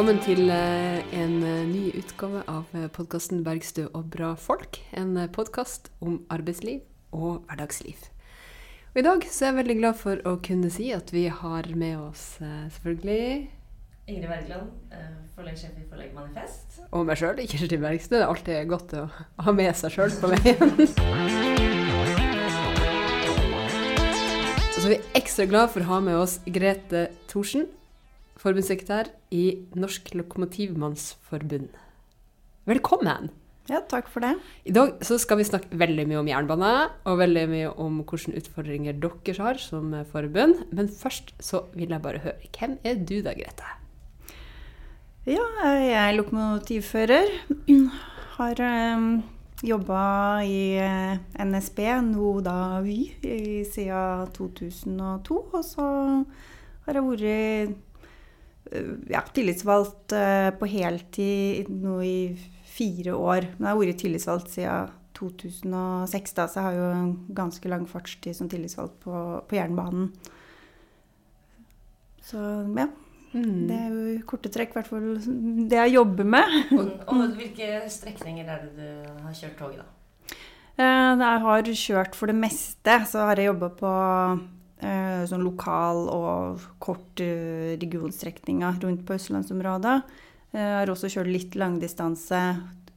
Velkommen til eh, en eh, ny utgave av podkasten 'Bergstø og bra folk'. En podkast om arbeidsliv og hverdagsliv. Og I dag så er jeg veldig glad for å kunne si at vi har med oss eh, selvfølgelig Ingrid Wergeland, eh, forleggsjef i Forlegg Manifest. Og meg sjøl, Kirsti Bergstø. Det er alltid godt å ha med seg sjøl på veien. Så vi er ekstra glad for å ha med oss Grete Thorsen, forbundssekretær i Norsk Lokomotivmannsforbund. Velkommen! Ja, takk for det. I dag så skal vi snakke veldig mye om jernbane, og veldig mye om hvilke utfordringer dere har som forbund. Men først så vil jeg bare høre, hvem er du da, Grete? Ja, jeg er lokomotivfører. Har um, ehm, jobba i uh, NSB, nå da Vy, siden 2002. Og så har jeg vært ja, tillitsvalgt uh, på heltid nå i fire år. Men jeg har vært tillitsvalgt siden 2006, da, så jeg har jo en ganske lang fartstid som tillitsvalgt på, på jernbanen. Så ja. Mm. Det er jo korte trekk i hvert fall det jeg jobber med. og, og hvilke strekninger er det du har kjørt da? Eh, jeg har kjørt for det meste. Så har jeg jobba på eh, sånn lokal og kort eh, regionstrekninger rundt på østlandsområdet. Jeg har også kjørt litt langdistanse,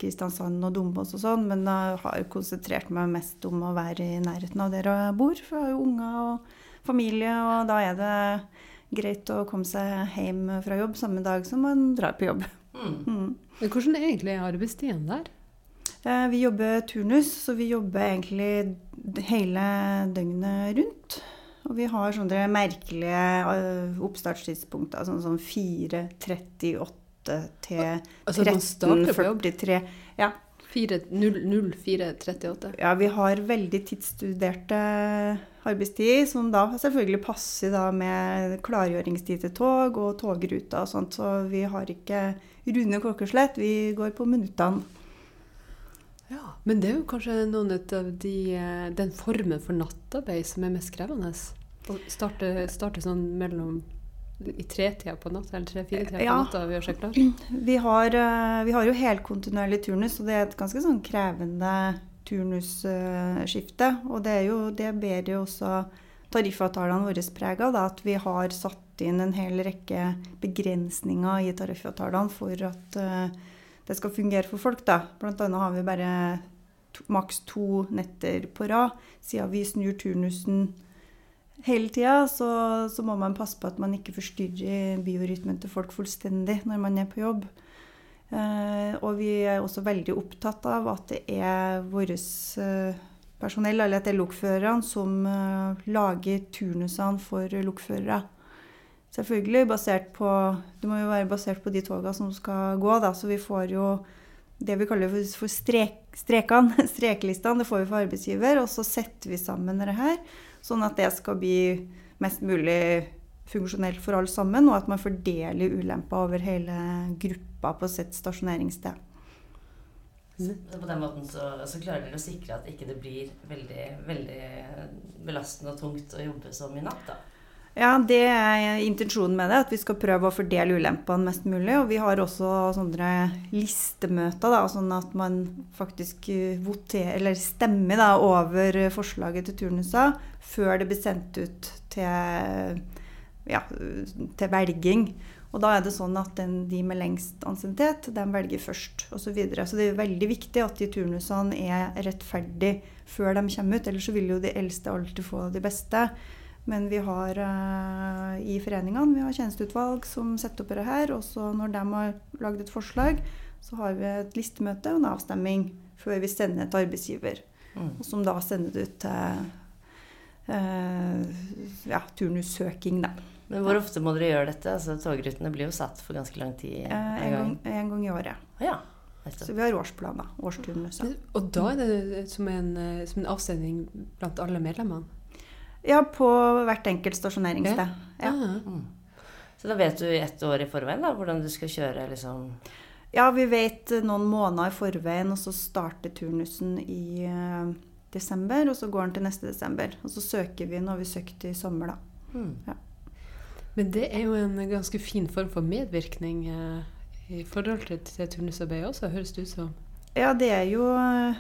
Kristiansand og Dombås og sånn, men jeg har konsentrert meg mest om å være i nærheten av der jeg bor. For jeg har jo unger og familie, og da er det greit å komme seg hjem fra jobb samme dag som man drar på jobb. Mm. Mm. Men hvordan er egentlig arbeidstiden der? Eh, vi jobber turnus, så vi jobber egentlig hele døgnet rundt. Og vi har sånne merkelige eh, oppstartstidspunkter, sånn som 4.38 til altså, 13.43. Ja. 0438. Ja, vi har veldig tidsstuderte arbeidstid, som da selvfølgelig passer da med klargjøringstid til tog og togruter og sånt. Så vi har ikke runde klokkeslett, vi går på minuttene. Ja, Men det er jo kanskje noen av de, eh, den formen for nattarbeid som er mest krevende? Å starte, starte sånn mellom i tretida på natta, eller tre-fire-tida på ja. natta vi har seg klar? Vi har, eh, vi har jo helkontinuerlig turnus, og det er et ganske sånn krevende turnusskifte. Og det, er jo, det ber jo også tariffavtalene våre preg av, at vi har satt inn en hel rekke begrensninger i tariffavtalene for at uh, det skal fungere for folk. da. Blant annet har vi bare to, maks to netter på rad. Siden vi snur turnusen hele tida, så, så, må man passe på at man ikke forstyrrer biorytmen til folk fullstendig når man er på jobb. Eh, og vi er også veldig opptatt av at det er vårt eh, personell, eller at det er lokførerne, som eh, lager turnusene for lokførere. Selvfølgelig basert på Det må jo være basert på de toga som skal gå, da, så vi får jo det vi kaller for strek, strekene, strekelistene, det får vi for arbeidsgiver. Og så setter vi sammen det her Sånn at det skal bli mest mulig funksjonelt for alle sammen, og at man fordeler ulemper over hele gruppa på sitt stasjoneringssted. Så på den måten så, så, klarer dere å sikre at ikke det blir veldig, veldig belastende og tungt å jobbe som i natt? da? Ja, det er intensjonen med det. At vi skal prøve å fordele ulempene mest mulig. Og vi har også sånne listemøter, da, sånn at man faktisk eh, voterer, eller stemmer da, over forslaget til turnuser før det blir sendt ut til, ja, til velging. Og da er det sånn at den, de med lengst ansiennitet, de velger først osv. Så, videre. så det er veldig viktig at de turnusene er rettferdige før de kommer ut. Ellers så vil jo de eldste alltid få de beste. Men vi har uh, i foreningene vi har tjenesteutvalg som setter opp det her. Og så når de har lagd et forslag, så har vi et listemøte og en avstemming før vi sender til arbeidsgiver. Mm. Og som da sender det ut til uh, ja, turnussøking, da. Men hvor ofte må dere gjøre dette? Altså, Togrutene blir jo satt for ganske lang tid. Uh, en, gang, en, gang, i året. Ja, så vi har årsplaner. Årsturnuser. Og da er det som en, som en avstemning blant alle medlemmene? Ja, på hvert enkelt stasjoneringssted. Ja. ja. Mm. Så da vet du ett år i forveien da, hvordan du skal kjøre? liksom... Ja, vi vet noen måneder i forveien, og så starter turnusen i uh, desember. Og så går den til neste desember. Og så søker vi når vi søkte i sommer, da. Mm. Ja. Men det er jo en ganske fin form for medvirkning uh, i forhold til, til turnusarbeidet også, høres det ut som. Ja, det er jo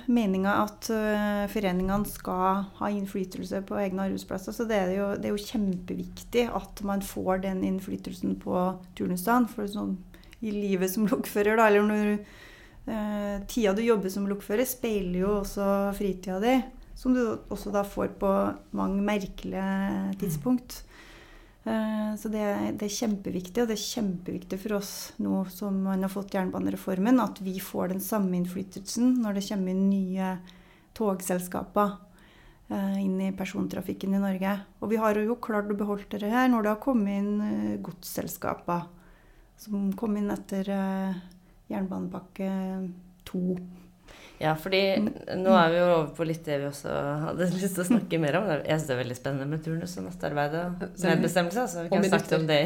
meninga at uh, foreningene skal ha innflytelse på egne arbeidsplasser. Så det er, jo, det er jo kjempeviktig at man får den innflytelsen på turnusdagen. For sånn i livet som lokfører, da, eller når eh, tida du jobber som lokfører, speiler jo også fritida di. Som du også da får på mange merkelige tidspunkt. Eh, så det, det, er kjempeviktig, og det er kjempeviktig for oss nå som man har fått jernbanereformen, at vi får den samme innflytelsen når det kommer inn nye togselskaper eh, inn i persontrafikken i Norge. Og vi har jo klart å beholde det her når det har kommet inn eh, godsselskaper som kom inn etter jernbanepakke 2. Ja, fordi nå er vi jo over på litt det vi også hadde lyst til å snakke mer om. Jeg syns det er veldig spennende med turnus og nattarbeid og medbestemmelse. Så vi kan snakke om det.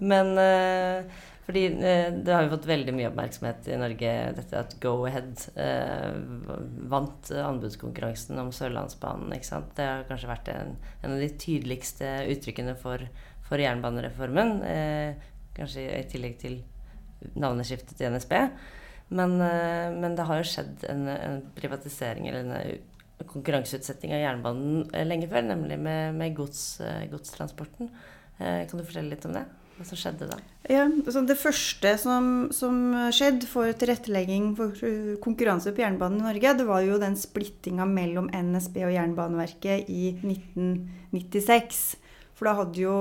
Men uh, fordi uh, det har jo fått veldig mye oppmerksomhet i Norge, dette at Go-Ahead uh, vant anbudskonkurransen om Sørlandsbanen. ikke sant? Det har kanskje vært en, en av de tydeligste uttrykkene for, for jernbanereformen. kanskje i tillegg til navneskiftet til NSB. Men, eh, men, det har jo skjedd en, en privatisering eller en eh, konkurranseutsetting av jernbanen eh, lenge før, nemlig med, med gods, godstransporten. Kan du fortelle litt om det? Hva som skjedde da? Ja, altså Det første som, som, skjedde for tilrettelegging for konkurranse på jernbanen i Norge, det var jo den splittinga mellom NSB og Jernbaneverket i 1996. For da hadde jo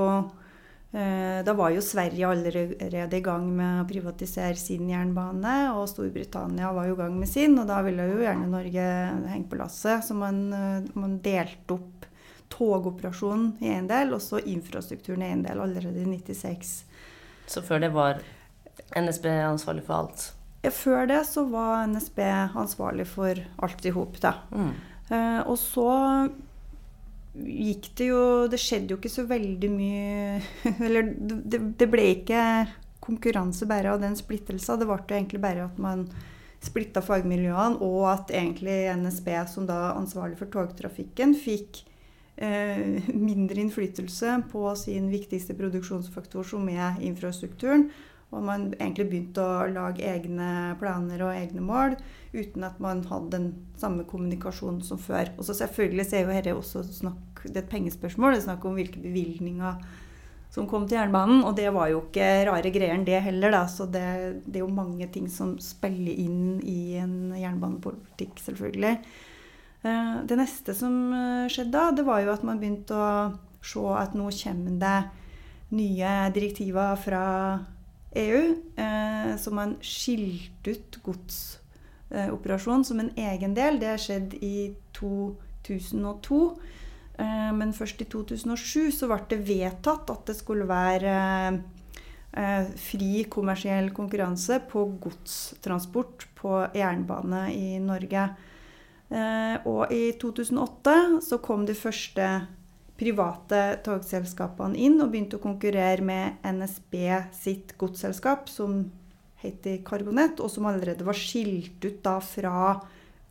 da var jo Sverige allerede i gang med å privatisere sin jernbane, og Storbritannia var jo i gang med sin, og da ville jo gjerne Norge henge på lasset. Så man, eh, man delte opp togoperasjonen i en del, og så infrastrukturen i en del allerede i 96. Så før det var NSB ansvarlig for alt? Før det så var NSB ansvarlig for alt i hop, da. Mm. Eh, og så gikk det jo Det skjedde jo ikke så veldig mye Eller det, det ble ikke konkurranse bare av den splittelsen. Det ble egentlig bare at man splitta fagmiljøene, og at egentlig NSB, som da ansvarlig for togtrafikken, fikk eh, mindre innflytelse på sin viktigste produksjonsfaktor, som er infrastrukturen. Og man egentlig begynte å lage egne planer og egne mål uten at man hadde den samme kommunikasjonen som før. Og så selvfølgelig så er jo dette også snakk, det er et pengespørsmål. Det er snakk om hvilke bevilgninger som kom til jernbanen. Og det var jo ikke rare greier, det heller. Da. Så det, det, er jo mange ting som spiller inn i en jernbanepolitikk, selvfølgelig. Eh, det neste som eh, skjedde da, det var jo at man begynte å se at nå kommer det nye direktiver fra EU, eh, så man skilte ut godsoperasjon som en egen del. Det har skjedd i 2002. Eh, men først i 2007 så ble det vedtatt at det skulle være eh, fri kommersiell konkurranse på godstransport på jernbane i Norge. Eh, og i 2008 så kom de første private togselskapene inn og begynte å konkurrere med NSB sitt godsselskap, som heter Cargonet, og som allerede var skilt ut da fra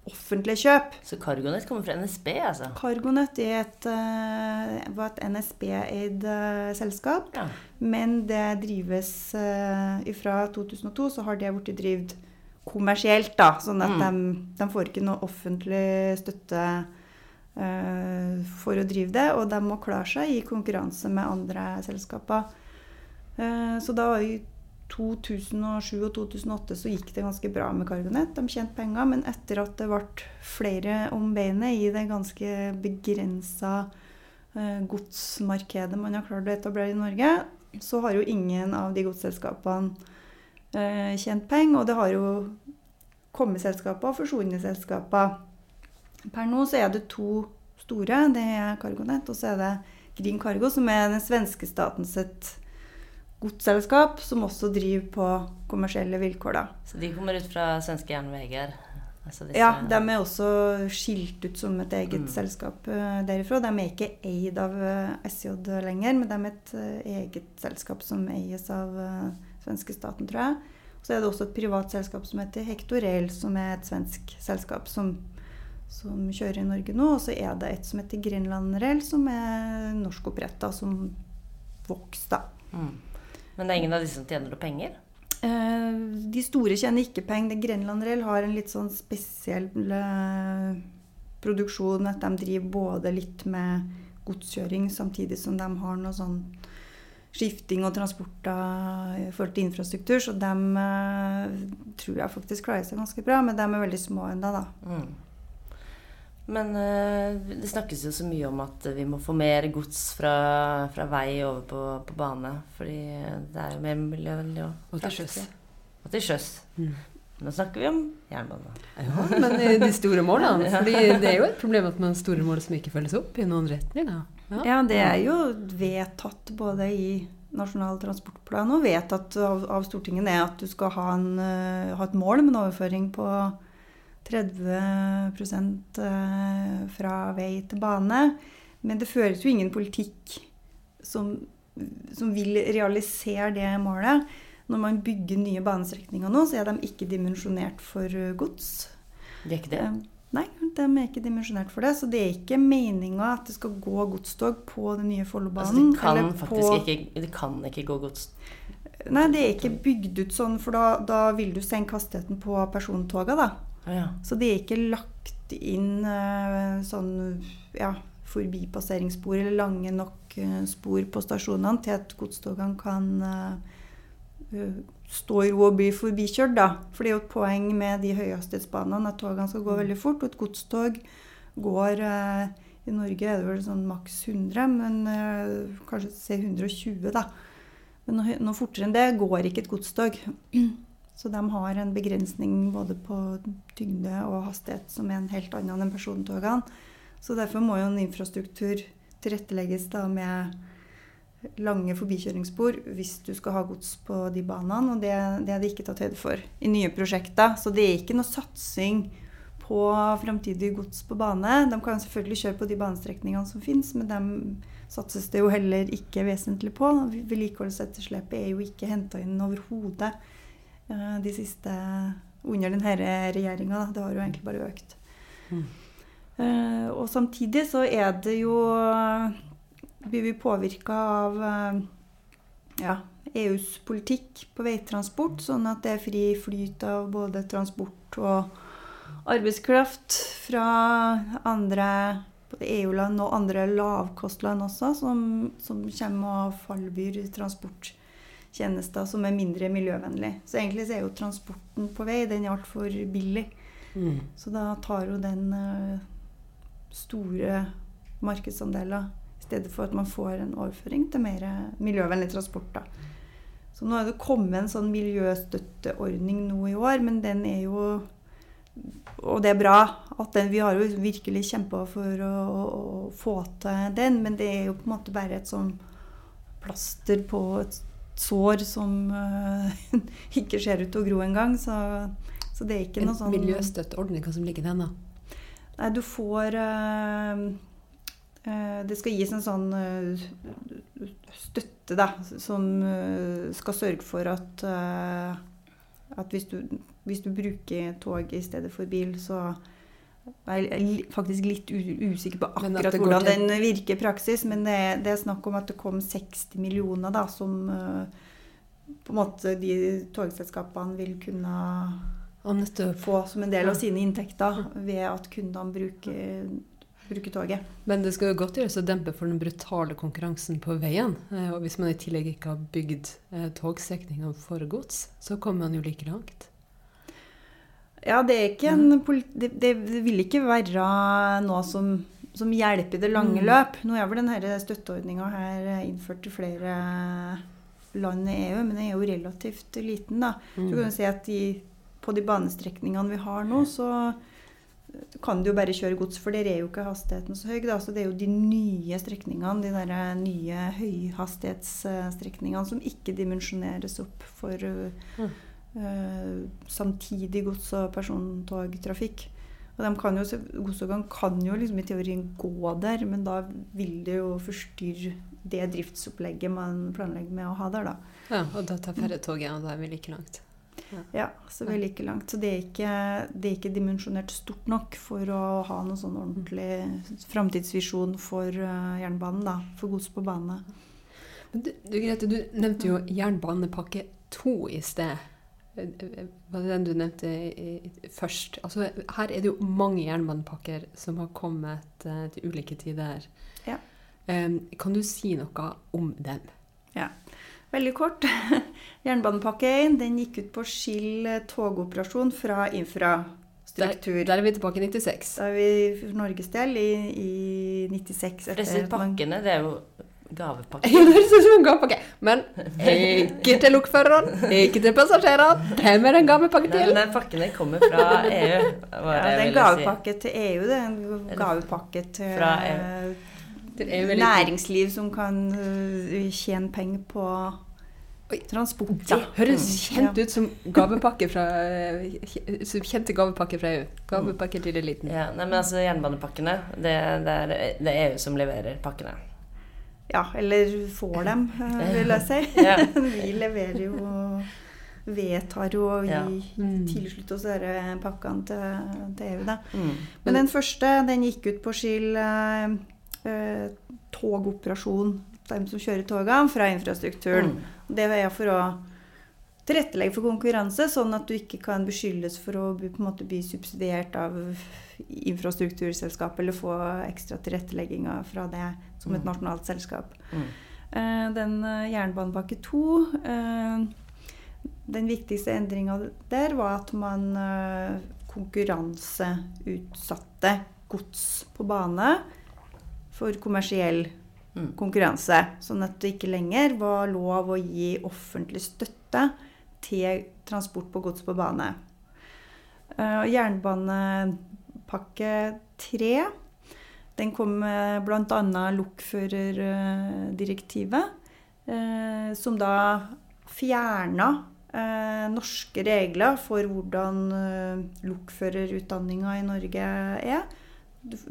offentlige kjøp. Så Cargonet kommer fra NSB, altså? Cargonet et, uh, var et NSB-eid uh, selskap. Ja. Men det drives uh, Fra 2002 så har det blitt drevet kommersielt, da. Sånn at mm. de, de, får ikke noe offentlig støtte Eh, for å drive det, og de må klare seg i konkurranse med andre selskaper. Eh, så da i 2007 og 2008 så gikk det ganske bra med Cargonet. De tjente penger, men etter at det ble flere om beinet i det ganske begrensa eh, godsmarkedet man har klart å etablere i Norge, så har jo ingen av de godsselskapene tjent penger. Og det har jo kommet selskaper og forsvunnet selskaper. Per nå så er det to store. Det er CargoNet, og så er det Green Cargo, som er den svenske statens et godsselskap som også driver på kommersielle vilkår. Da. Så de kommer ut fra svenske jernveier? Altså ja, de er også skilt ut som et eget mm. selskap uh, derifra. De er ikke eid av eh, SJ lenger, men de er et uh, eget selskap som eies av svenske staten, tror jeg. Så er det også et privat selskap som heter Hektorel som er et svensk selskap som som kjører i Norge nå. Og så er det et som heter Grenland Rel, som er norskoppretta, som vokser, da. Mm. Men det er ingen av disse som tjener noe penger? Eh, de store tjener ikke penger. Grenland Rel har en litt sånn spesiell eh, produksjon. At de driver både litt med godskjøring samtidig som de har noe sånn skifting og transport i forhold til infrastruktur. Så de eh, tror jeg faktisk klarer seg ganske bra, men de er veldig små ennå, da. Mm. Men uh, det snakkes jo så mye om at vi må få mer gods fra, fra vei over på, på, bane. Fordi det er jo mer miljøvennlig å Og til sjøs. Og til sjøs. Mm. Nå snakker vi om jernbane. Ja, men de store målene. fordi det er jo et problem at man har store mål som ikke følges opp i noen retninger. Ja. ja, det er jo vedtatt både i Nasjonal transportplan og vedtatt av, av Stortinget er at du skal ha, en, uh, ha et mål med en overføring på 30 eh, fra vei til bane. Men det føres jo ingen politikk som, som, vil realisere det målet. Når man bygger nye banestrekninger nå, så er de ikke dimensjonert for gods. De er ikke det? Eh, nei, de er ikke dimensjonert for det. Så det er ikke meninga at det skal gå godstog på den nye Follobanen. Altså, det kan faktisk ikke, det kan ikke gå godstog? Nei, det er ikke bygd ut sånn, for da, da vil du senke hastigheten på persontoga, da. Ja. Så det er ikke lagt inn uh, sånn ja, forbipasseringsspor eller lange nok uh, spor på stasjonene til at godstogene kan uh, stå i ro og bli forbikjørt. Da. For det er jo et poeng med de høyhastighetsbanene at togene skal gå mm. veldig fort. Og et godstog går I Norge er det vel sånn maks 100, men kanskje se 120, da. Men noe fortere enn det går ikke et godstog. Så de har en begrensning både på tyngde og hastighet som er en helt annen enn persontogene. Så derfor må jo en infrastruktur tilrettelegges da med lange forbikjøringsspor hvis du skal ha gods på de banene. Og det, det er det ikke tatt høyde for i nye prosjekter. Så det er ikke noe satsing på framtidig gods på bane. De kan selvfølgelig kjøre på de banestrekningene som finnes, men dem satses det jo heller ikke vesentlig på. Vedlikeholdsetterslepet er jo ikke henta inn overhodet de siste under denne regjeringa. Det har jo egentlig bare økt. Mm. Uh, og samtidig så er det jo Blir vi påvirka av uh, ja, EUs politikk på veitransport, sånn at det er fri flyt av både transport og arbeidskraft fra andre EU-land og andre lavkostland også, som, som kommer og fallbyr transport tjenester som er mindre miljøvennlig. Så egentlig så er jo transporten på vei den er altfor billig. Mm. Så da tar jo den uh, store markedsandeler i stedet for at man får en overføring til mer miljøvennlig transport. da. Så nå er det kommet en sånn miljøstøtteordning nå i år, men den er jo Og det er bra. at den, Vi har jo virkelig kjempa for å, å, å, få til den, men det er jo på en måte bare et sånn plaster på et sår som uh, ikke ser ut til å gro engang. Så, så det er ikke en noe sånn Miljøstøtteordning, hva som ligger i den, da? Nei, du får uh, uh, Det skal gis en sånn støtte, da, som skal sørge for at, at hvis, du, hvis du bruker tog i stedet for bil, så jeg er faktisk litt usikker på akkurat hvordan til... den virker i praksis, men det er, det er, snakk om at det kom 60 millioner da, som uh, på en måte de togselskapene vil kunne få som en del av sine inntekter ved at kundene bruker, bruker toget. Men det skal jo godt gjøres å dempe for den brutale konkurransen på veien. Eh, og hvis man i tillegg ikke har bygd eh, togstrekninger for gods, så kommer man jo like langt. Ja, det, en, det, det vil ikke være noe som, som hjelper i det lange mm. løp. Nå er vel denne støtteordninga her innført i flere land i EU, men den er jo relativt liten. da. Mm. Så kan du si at de, på de banestrekningene vi har nå, så kan du jo bare kjøre gods, for der er jo ikke hastigheten så høy. Da. Så det er jo de nye strekningene, de der nye høyhastighetsstrekningene, som ikke dimensjoneres opp for mm samtidig gods- og persontogtrafikk. Og de kan jo, Godstogene kan jo liksom i teorien gå der, men da vil det jo forstyrre det driftsopplegget man planlegger med å ha der. da. Ja, Og da tar færre toget, og da er vi like langt. Ja, så vi er like langt. Så det er ikke, det er ikke dimensjonert stort nok for å ha noen sånn ordentlig framtidsvisjon for uh, jernbanen, da. For gods på bane. Men du, du, Grete, du nevnte jo jernbanepakke to i sted. Var det den du nevnte først? Altså, her er det jo mange jernbanepakker som har kommet uh, til ulike tider. Ja. Kan du si noe om dem? Ja. Veldig kort. Jernbanepakke 1 den gikk ut på å skille togoperasjon fra infrastruktur. Der, der, er vi tilbake i 96. Da er vi for Norges del i, i 96. Disse pakkene, det er jo gavepakke. Ja, det en gavepakke. Men ikke til lokføreren, ikke til passasjerene. Hvem er den gavepakken til? Den pakkene kommer fra EU. Ja, det er en gavepakke si. til EU. Det er en gavepakke til fra EU næringsliv som kan uh, tjene penger på Oi. transport. Det høres mm. kjent ut som gavepakke fra som kjente gavepakke fra EU. Gavepakke til eliten. Ja, nei, men altså Jernbanepakkene, det, det, er, det er EU som leverer pakkene. Ja, eller får dem, vil jeg si. Vi leverer jo vedtar jo og vi ja. mm. tilslutter oss disse pakkene til, til EU. Da. Mm. Men den første den gikk ut på Skill eh, eh, togoperasjon, de som kjører togene, fra infrastrukturen. Mm. Det er for å tilrettelegge for konkurranse, sånn at du ikke kan beskyldes for å på en måte bli subsidiert av infrastrukturselskap eller få ekstra tilrettelegging fra det som et mm. nasjonalt selskap. Mm. Eh, den uh, jernbanepakke 2 eh, Den viktigste endringa der var at man konkurranseutsatte gods på bane for kommersiell mm. konkurranse. Sånn at det ikke lenger var lov å gi offentlig støtte til transport på gods på bane. Uh, jernbanepakke 3 den kom med bl.a. lokførerdirektivet, uh, som da fjerna norske regler for hvordan lokførerutdanninga i Norge er.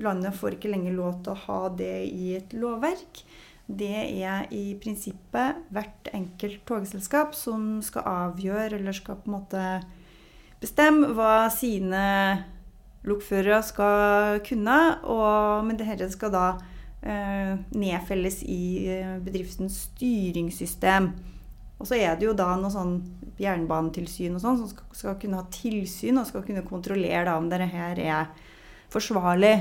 Landet får ikke lenger lov til å ha det i et lovverk. Det er i prinsippet hvert enkelt togselskap som skal avgjøre eller skal på en måte bestemme hva sine lokførere skal kunne. Og, men dette skal da eh, nedfelles i eh, bedriftens styringssystem. Og så er det jo da noe sånn jernbanetilsyn og sånn som skal, skal, kunne ha tilsyn og skal kunne kontrollere da om dette her er forsvarlig.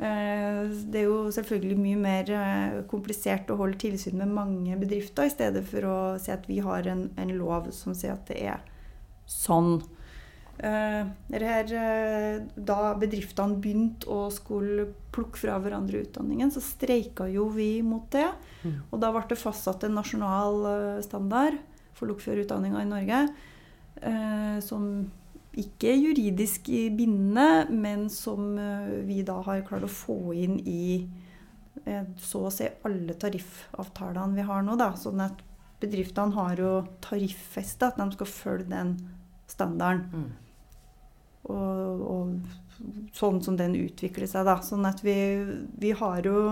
Eh, det er jo selvfølgelig mye mer eh, komplisert å holde tilsyn med mange bedrifter, i stedet for å si at vi har en, en lov som sier at det er sånn. Eh, her, da bedriftene begynte å skulle plukke fra hverandre utdanningen, så streika jo vi mot det. Mm. Og da ble det fastsatt en nasjonal standard for lokførerutdanninga i Norge som ikke juridisk bindende, men som eh, vi da har klart å få inn i eh, så å si alle tariffavtalene vi har nå. Da. Sånn at bedriftene har jo tariffesta at de skal følge den standarden. Mm. Og, og, sånn som den utvikler seg, da. Sånn at vi, vi har jo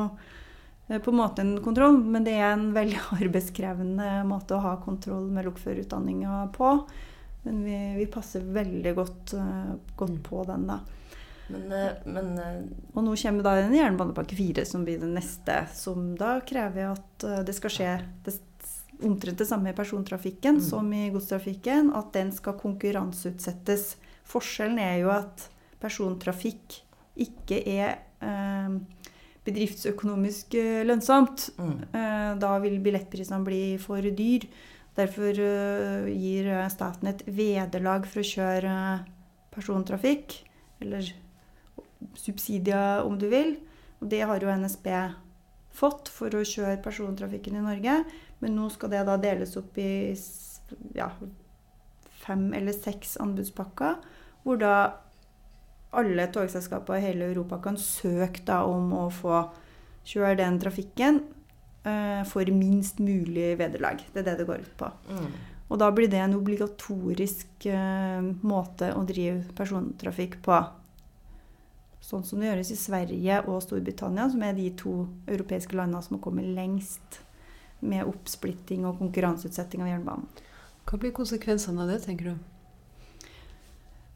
eh, på en måte en kontroll, men det er en veldig arbeidskrevende måte å ha kontroll med lokførerutdanninga på. Men vi, vi passer veldig godt, uh, godt mm. på den, da. Men, uh, men uh, Og nå kommer da en jernbanepakke 4, som blir det neste. Som da krever at det skal skje det, omtrent det samme i persontrafikken mm. som i godstrafikken. At den skal konkurranseutsettes. Forskjellen er jo at persontrafikk ikke er bedriftsøkonomisk lønnsomt. Mm. da vil billettprisene bli for dyr. Derfor uh, gir eh, staten et vederlag for å kjøre persontrafikk, eller subsidier om du vil. Og det har jo NSB fått for å kjøre persontrafikken i Norge. Men nå skal det da deles opp i ja, fem eller seks anbudspakker, hvor da alle togselskaper i hele Europa kan søke da om å få kjøre den trafikken for minst mulig vederlag. Det er det det går ut på. Mm. Og da blir det en obligatorisk uh, måte å drive persontrafikk på. Sånn som det gjøres i Sverige og Storbritannia, som er de to europeiske landene som har kommet lengst med oppsplitting og konkurranseutsetting av jernbanen. Hva blir konsekvensene av det, tenker du?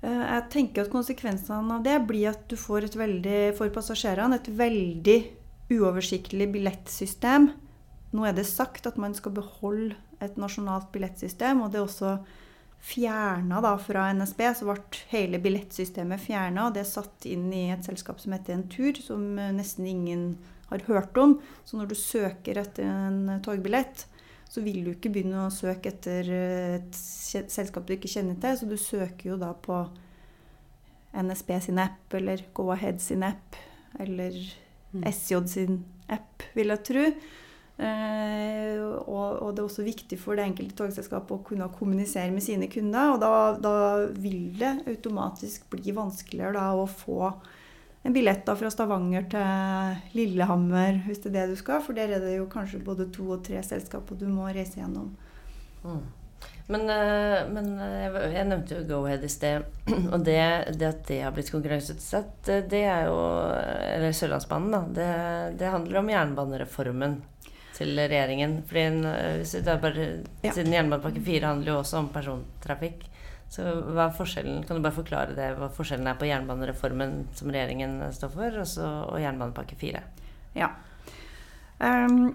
Eh, jeg tenker at konsekvensene av det blir at du får et veldig, for passasjerene et veldig uoversiktlig billettsystem. Nå er det sagt at man skal beholde et nasjonalt billettsystem, og det er også fjerna fra NSB, så ble hele billettsystemet fjerna. Det er satt inn i et selskap som heter Entur, som nesten ingen har hørt om. Så når du søker etter en togbillett, så vil du ikke begynne å søke etter et selskap du ikke kjenner til. Så du søker jo da på NSB sin app eller Go-Ahead sin app eller mm. SJ sin app, vil jeg tro. Eh, og, det er også viktig for det enkelte togselskapet å kunne kommunisere med sine kunder. Og da, da vil det automatisk bli vanskeligere da, å få en billett da, fra Stavanger til Lillehammer, hvis det er det du skal. For der er det jo kanskje både to og tre selskaper du må reise gjennom. Mm. Men, eh, men, eh, jeg nevnte jo Go-Ahead i sted. Og det, det, at det har blitt konkurranseutsatt, det er jo Eller Sørlandsbanen, da. Det, det handler om jernbanereformen til regjeringen. Fordi det er bare, ja. Siden jernbanepakke 4 handler jo også om persontrafikk. Så hva er forskjellen, Kan du bare forklare det, hva forskjellen er på jernbanereformen som regjeringen står for, og, så, og jernbanepakke 4? Ja. Um,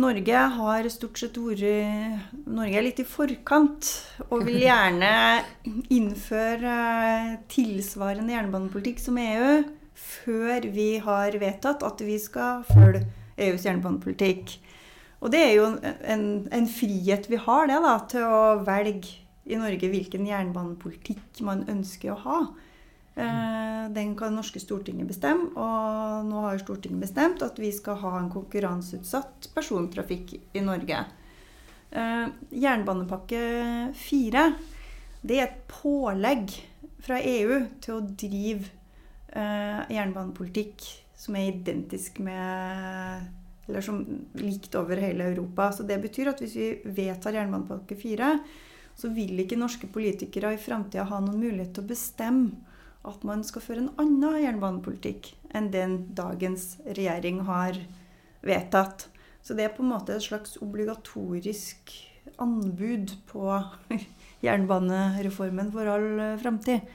Norge har stort sett vært Norge er litt i forkant og vil gjerne innføre tilsvarende jernbanepolitikk som EU før vi har vedtatt at vi skal følge EUs jernbanepolitikk. Og det er jo en, en frihet vi har, det, da, til å velge i Norge hvilken jernbanepolitikk man ønsker å ha. Eh, den kan norske Stortinget bestemme, og nå har Stortinget bestemt at vi skal ha en konkurranseutsatt persontrafikk i Norge. Eh, jernbanepakke 4 det er et pålegg fra EU til å drive eh, jernbanepolitikk som er identisk med Eller som likt over hele Europa. Så det betyr at hvis vi vedtar jernbanepakke 4, så vil ikke norske politikere i framtida ha noen mulighet til å bestemme at man skal føre en annen jernbanepolitikk enn den dagens regjering har vedtatt. Så det er på en måte et slags obligatorisk anbud på jernbanereformen for all framtid.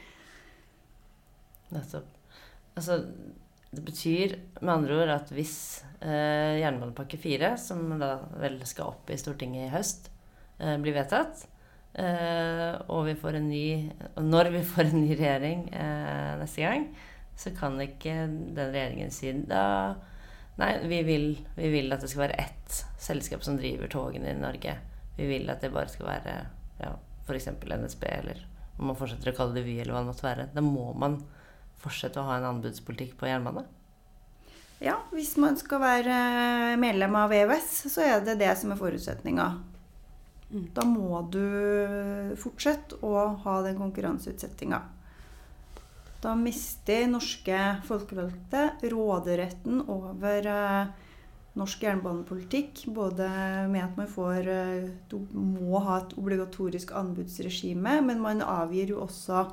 Nettopp. Altså, det betyr med andre ord at hvis eh, jernbanepakke 4, som da vel skal opp i Stortinget i høst, eh, blir vedtatt, eh, og vi får en ny når vi får en ny regjering eh, neste gang, så kan ikke den regjeringen si da Nei, vi vil, vi vil, at det skal være ett selskap som driver togene i Norge. Vi vil at det bare skal være ja, f.eks. NSB, eller om man fortsetter å kalle det Vy, eller hva det måtte være. Da må man fortsette å ha en anbudspolitikk på jernbane? Ja, hvis man skal være medlem av EØS, så er det det som er forutsetninga. Mm. Da må du fortsette å ha den konkurranseutsettinga. Da mister norske folkevalgte råderetten over eh, norsk jernbanepolitikk. Både med at man får eh, Du må ha et obligatorisk anbudsregime, men man avgir jo også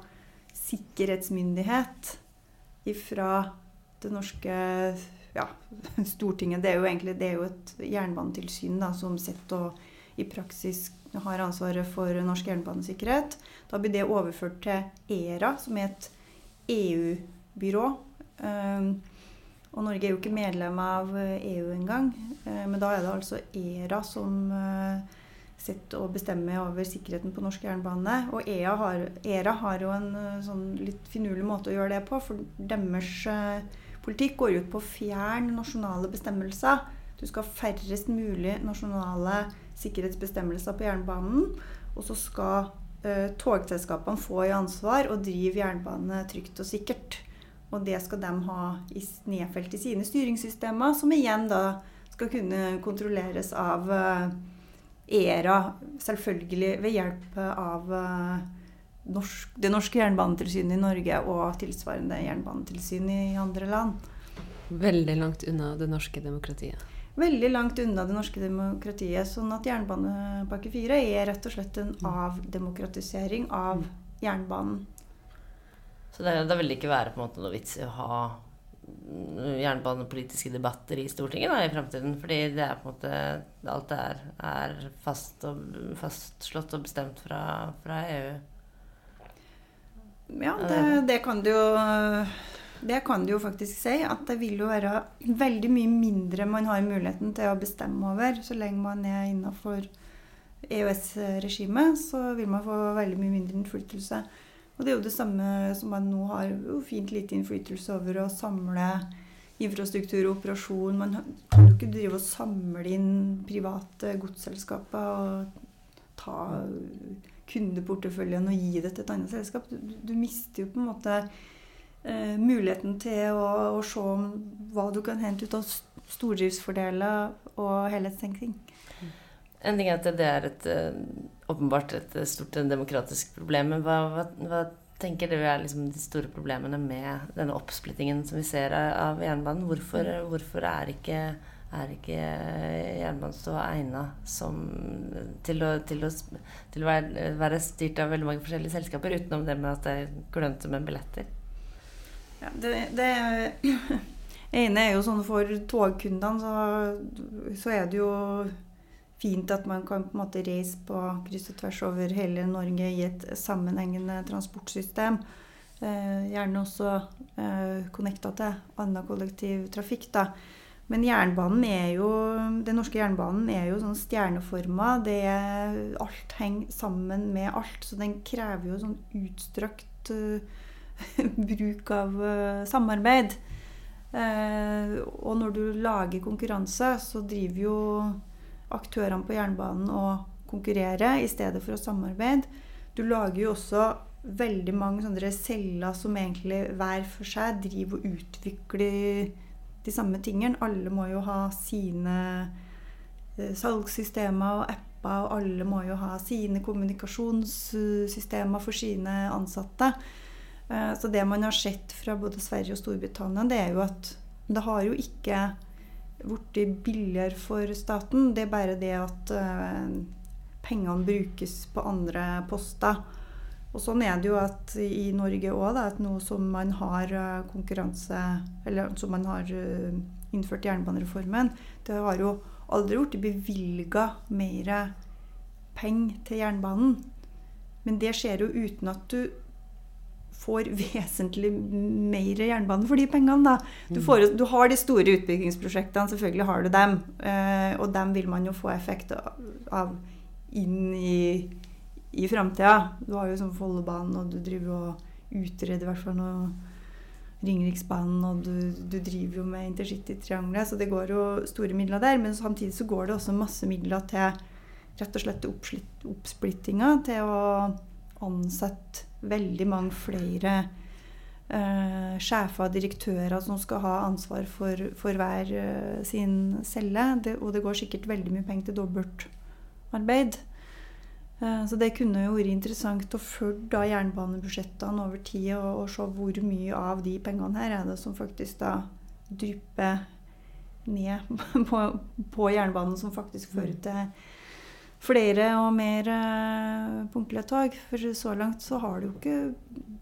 sikkerhetsmyndighet ifra det norske ja, Stortinget. Det er jo egentlig er jo et jernbanetilsyn da, som sett og i praksis har ansvaret for norsk jernbanesikkerhet. Da blir det overført til ERA, som er et EU-byrå. Um, og Norge er jo ikke medlem av EU engang. Uh, men da er det altså ERA som sitter og bestemme over sikkerheten på norsk jernbane. Og ERA har, ERA har jo en eh, sånn litt finurlig måte å gjøre det på. For deres uh, politikk går ut på å fjerne nasjonale bestemmelser. Du skal ha færrest mulig nasjonale sikkerhetsbestemmelser på jernbanen. Og så skal uh, togselskapene få i ansvar å drive jernbane trygt og sikkert. Og det skal de ha i, nedfelt i sine styringssystemer, som igjen da skal kunne kontrolleres av uh, ERA, selvfølgelig ved hjelp av uh, norsk, det norske jernbanetilsynet i Norge og tilsvarende jernbanetilsyn i andre land. Veldig langt unna det norske demokratiet. Veldig langt unna det norske demokratiet. Sånn at jernbanepakke 4 er rett og slett en mm. avdemokratisering av jernbanen. Så det, det vil ikke være på en måte noe vits i å ha jernbanepolitiske debatter i Stortinget da, i fremtiden. Fordi det er på en måte Alt er, er fast og, fastslått og bestemt fra, fra EU. Ja, det, det, kan du jo det kan du jo faktisk si. At det vil jo være veldig mye mindre man har muligheten til å bestemme over. Så lenge man er innafor EØS-regimet, så vil man få veldig mye mindre innflytelse. Og det er jo det samme som man nå har jo fint lite innflytelse over å samle infrastruktur og operasjon. Man kan jo ikke drive og samle inn private godsselskaper og ta kundeporteføljen og gi det til et annet selskap. Du, du mister jo på en måte eh, muligheten til å, å, se hva du kan hente ut av stordriftsfordeler og helhetstenkning. En ting er at det er et, eh, åpenbart et stort demokratisk problem. Men hva, hva, hva tenker dere er liksom de store problemene med denne oppsplittingen som vi ser av jernbanen? Hvorfor, hvorfor er ikke, er ikke egnet egna til, å, til, å, til å være, være, styrt av veldig mange forskjellige selskaper, utenom det med at det er klønete med billetter? Ja, det, det ene er jo sånn for togkundene, så, så er det jo fint at man kan på en måte reise på kryss og tvers over hele Norge i et sammenhengende transportsystem. Eh, gjerne også eh, connecta til annen kollektivtrafikk. da. Men jernbanen er jo, den norske jernbanen er jo sånn stjerneforma. alt henger sammen med alt. Så den krever jo sånn utstrakt uh, bruk av uh, samarbeid. Uh, og når du lager konkurranse, så driver jo aktørene på jernbanen å konkurrere i stedet for å samarbeide. Du lager jo også veldig mange sånne celler som egentlig hver for seg driver og utvikler de samme tingene. Alle må jo ha sine eh, salgssystemer og apper, og alle må jo ha sine kommunikasjonssystemer for sine ansatte. Eh, så det man har sett fra både Sverige og Storbritannia, det er jo at det har jo ikke blitt billigere for staten. Det er bare det at uh, pengene brukes på andre poster. Og sånn er det jo at i Norge òg, at nå som man har uh, konkurranse Eller som man har uh, innført jernbanereformen, det har jo aldri blitt bevilga mer penger til jernbanen. Men det skjer jo uten at du får vesentlig mer jernbane for de pengene. Da. Du, mm. får, du, har de store utbyggingsprosjektene, selvfølgelig har du dem. Eh, og dem vil man jo få effekt av inn i, i framtida. Du har jo sånn Follobanen, og du driver og utreder i hvert fall noe Ringeriksbanen, og du, du, driver jo med intercitytriangelet, så det går jo store midler der. Men samtidig så går det også masse midler til rett og slett oppsplittinga, til å ansette veldig mange flere eh, sjefer og direktører som skal ha ansvar for, for hver eh, sin celle. Det, og det går sikkert veldig mye penger til dobbeltarbeid. Eh, så det kunne jo vært interessant å følge jernbanebudsjettene over tid og, og, se hvor mye av de pengene her er det som faktisk da drypper ned på, på jernbanen, som faktisk fører til flere og mer eh, punktlige tog. For så langt så har det jo ikke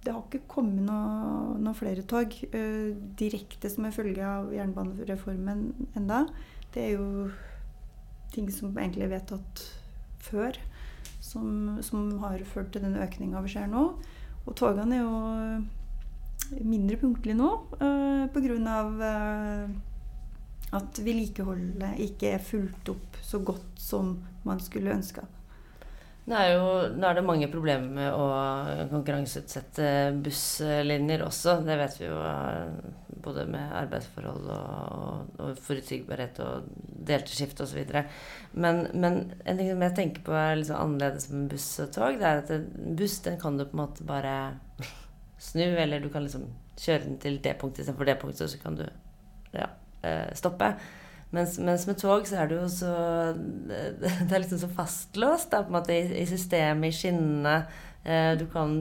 Det har ikke kommet noen noe flere tog eh, direkte som en følge av jernbanereformen enda. Det er jo ting som egentlig er vedtatt før, som, som har ført til den økninga vi ser nå. Og togene er jo mindre punktlige nå uh, pga. Uh, at vedlikeholdet ikke er fulgt opp så godt som man skulle ønska. Nå er, jo, nå er det mange problemer med å konkurranseutsette busslinjer også. Det vet vi jo både med arbeidsforhold og, og forutsigbarhet og delte skift osv. Men, men en ting som jeg tenker på er liksom annerledes med buss og tog, det er at en buss den kan du på en måte bare snu, eller du kan liksom kjøre den til det punktet istedenfor det punktet, så kan du ja, eh, stoppe. Mens, mens, med tog så er det jo så Det er liksom så fastlåst da, på en måte i, i systemet, i skinnene. Eh, du kan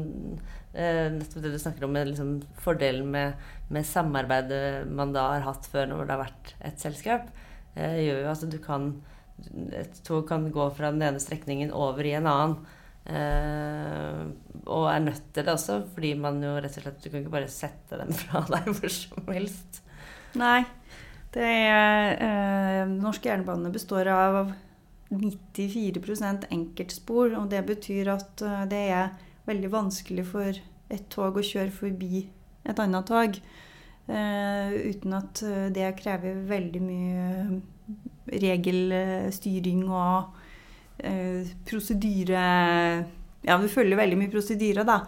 eh, Nettopp det du snakker om, liksom fordelen med, med, samarbeidet man da har hatt før når det har vært et selskap, eh, gjør jo at du kan Et tog kan gå fra den ene strekningen over i en annen. Eh, og er nødt til det også, fordi man jo rett og slett Du kan ikke bare sette dem fra deg hvor som helst. Nei. Det er, eh, norsk jernbane består av 94% enkeltspor. Og det betyr at eh, det er veldig vanskelig for et tog å kjøre forbi et annet tog. Eh, uten at eh, det krever veldig mye regelstyring og eh, prosedyre Ja, du følger veldig mye prosedyrer, da.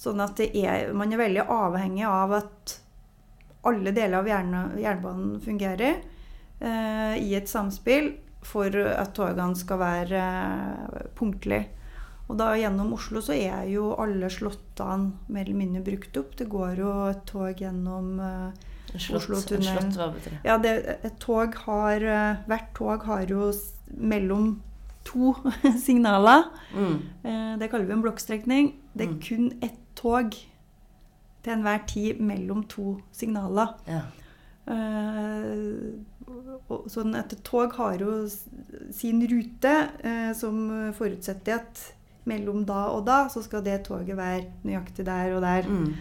Sånn at er, man er veldig avhengig av at alle deler av jernbanen fungerer eh, i et samspill for at togene skal være eh, punktlige. Og da gjennom Oslo så er jo alle slåttene mer eller mindre brukt opp. Det går jo et tog gjennom Oslo-tunnelen. Hva betyr? Ja, det, et tog har uh, Hvert tog har jo mellom to signaler. Mm. Eh, det kaller vi en blokkstrekning. Det er mm. kun ett tog til enhver tid mellom to signaler. Ja. Uh, sånn at et tog har jo sin rute, uh, som forutsetter at mellom da og da så skal det toget være nøyaktig der og der. Mm.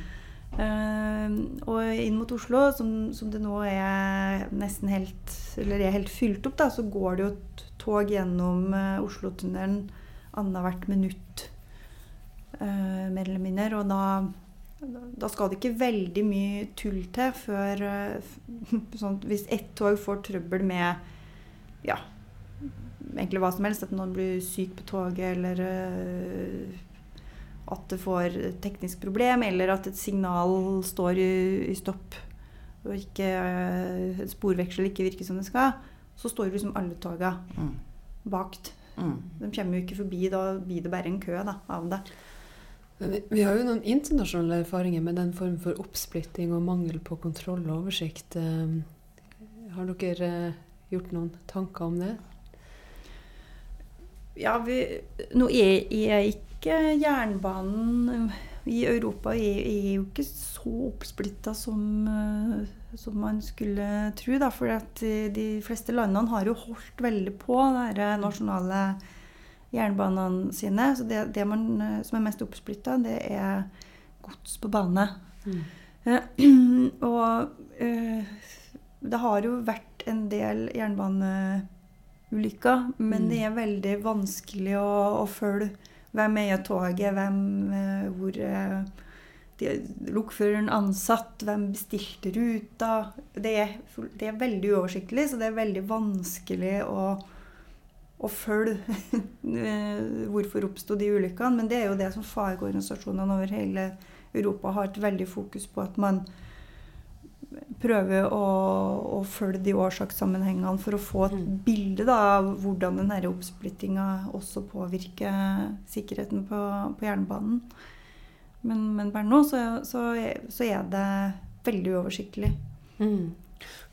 Uh, og inn mot Oslo, som, som, det nå er nesten helt Eller er helt fylt opp, da, så går det jo et tog gjennom Oslotunnelen annethvert minutt, mer eller mindre. Og da da skal det ikke veldig mye tull til før eh, sånn, Hvis ett tog får trøbbel med ja, egentlig hva som helst, at noen blir syk på toget, eller uh, at det får teknisk problem, eller at et signal står i, i stopp og ikke, uh, sporveksel ikke virker som det skal, så står liksom alle toga mm. bakt. Mm. De kommer jo ikke forbi. Da blir det bare en kø da, av det. Vi, vi, har jo noen internasjonale erfaringer med den form for oppsplitting og mangel på kontroll og oversikt. Eh, har dere eh, gjort noen tanker om det? Ja, vi, nå er, er ikke jernbanen i Europa er, er jo ikke så oppsplitta som, eh, som, man skulle tro. For de fleste landene har jo holdt veldig på det nasjonale jernbanene sine. Så det, det man, eh, som er mest oppsplitta, det er gods på bane. Mm. Uh, og uh, det har jo vært en del jernbaneulykker, men mm. det er veldig vanskelig å, å følge hvem er i toget, hvem uh, hvor lokføreren ansatt, hvem bestilte ruta. Det er, det er veldig uoversiktlig, så det er veldig vanskelig å å følge hvorfor oppsto de ulykkene. Men det er jo det som fagorganisasjonene over hele Europa har et veldig fokus på. At man prøver å, å følge de årsakssammenhengene for å få et mm. bilde da, av hvordan denne oppsplittinga også påvirker sikkerheten på, på jernbanen. Men, men per nå så, så, så, er det veldig uoversiktlig. Mm.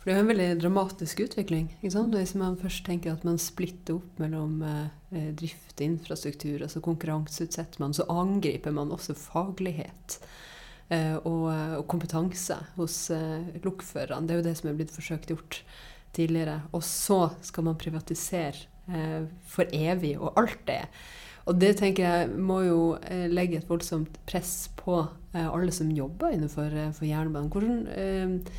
For det er jo en veldig dramatisk utvikling. Hvis man først tenker at man splitter opp mellom eh, eh drift og infrastruktur, altså konkurranseutsetter man, så angriper man også faglighet eh, og, eh, og, kompetanse hos eh, lokførerne. Det er jo det som er blitt forsøkt gjort tidligere. Og så skal man privatisere eh, for evig, og alt det. Og det tenker jeg må jo eh, legge et voldsomt press på alle som jobber innenfor jernbanen. Hvordan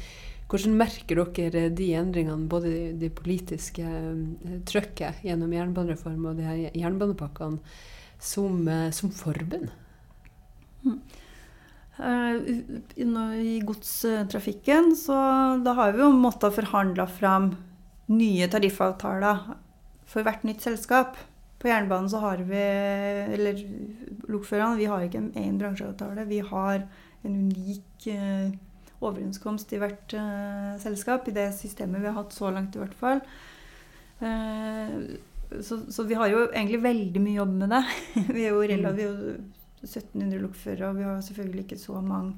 hvordan merker dere de endringene, både det politiske eh, trøkket gjennom jernbanereform og de her jernbanepakkene, som, eh, som forbund? Mm. I godstrafikken så da har vi jo måttet forhandle fram nye tariffavtaler for hvert nytt selskap. På jernbanen så har vi, eller lokførerne, vi har ikke én bransjeavtale. Vi har en unik overenskomst i hvert uh, selskap, i det systemet vi har hatt så langt, i hvert fall. Uh, så, så, vi har jo egentlig veldig mye jobb med det. vi er jo relativt 1700 lokførere, og vi har selvfølgelig ikke så mange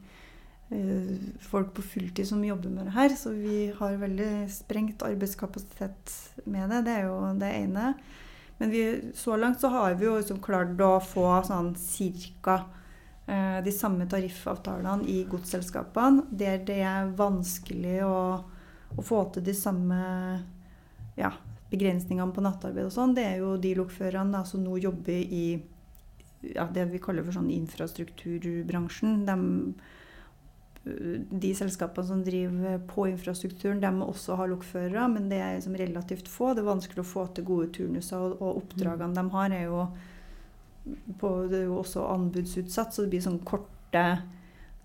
uh, folk på fulltid som jobber med det her. Så vi har veldig sprengt arbeidskapasitet med det. Det er jo det ene. Men vi, så langt så har vi jo liksom klart å få sånn cirka de samme tariffavtalene i godsselskapene, der det er vanskelig å, å få til de samme ja, begrensningene på nattarbeid og sånn, det er jo de lokførerne som nå jobber i ja, det vi kaller for sånn infrastrukturbransjen. De de selskapene som driver på infrastrukturen, de må også ha lokførere, men det er liksom relativt få. Det er vanskelig å få til gode turnuser, og, og oppdragene mm. de har, er jo, på, det er jo også anbudsutsatt, så det blir sånn korte,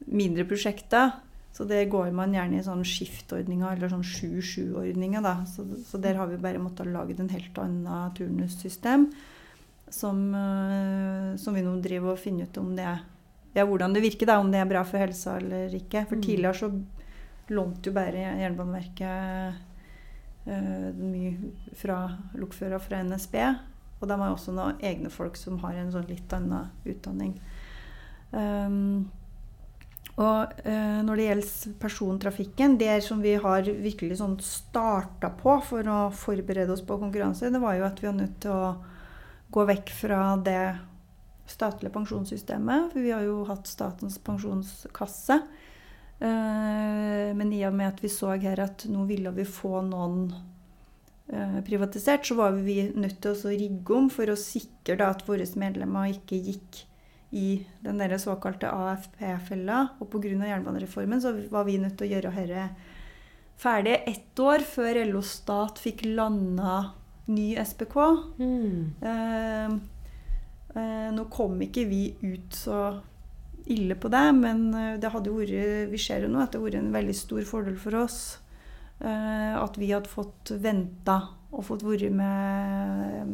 mindre prosjekter. Så det går man gjerne i sånn skiftordninger eller sånn 7-7-ordninger. Så, så, der har vi bare måttet lage en helt annet turnussystem som, uh, som, vi nå driver og finner ut om det ja, hvordan det virker, da, om det er bra for helsa eller ikke. For mm. tidligere så lånte jo bare Jernbaneverket uh, mye fra lokførere fra NSB. Og de har også noen egne folk som har en sånn litt annen utdanning. Um, og uh, når det gjelder persontrafikken, det som vi har virkelig sånn starta på for å forberede oss på konkurranse, det var jo at vi var nødt til å gå vekk fra det statlige pensjonssystemet. For vi har jo hatt Statens pensjonskasse. Uh, men i og med at vi så her at nå ville vi få noen privatisert, så var vi nødt til å rigge om for å sikre at våre medlemmer ikke gikk i den der såkalte AFP-fella. Og pga. jernbanereformen så var vi nødt til å gjøre dette ferdig ett år før LO Stat fikk landa ny SPK. Mm. Eh, eh, nå kom ikke vi ut så ille på det, men eh, det hadde vært, vi ser jo nå at det har vært en veldig stor fordel for oss eh, at vi hadde fått venta og fått vært med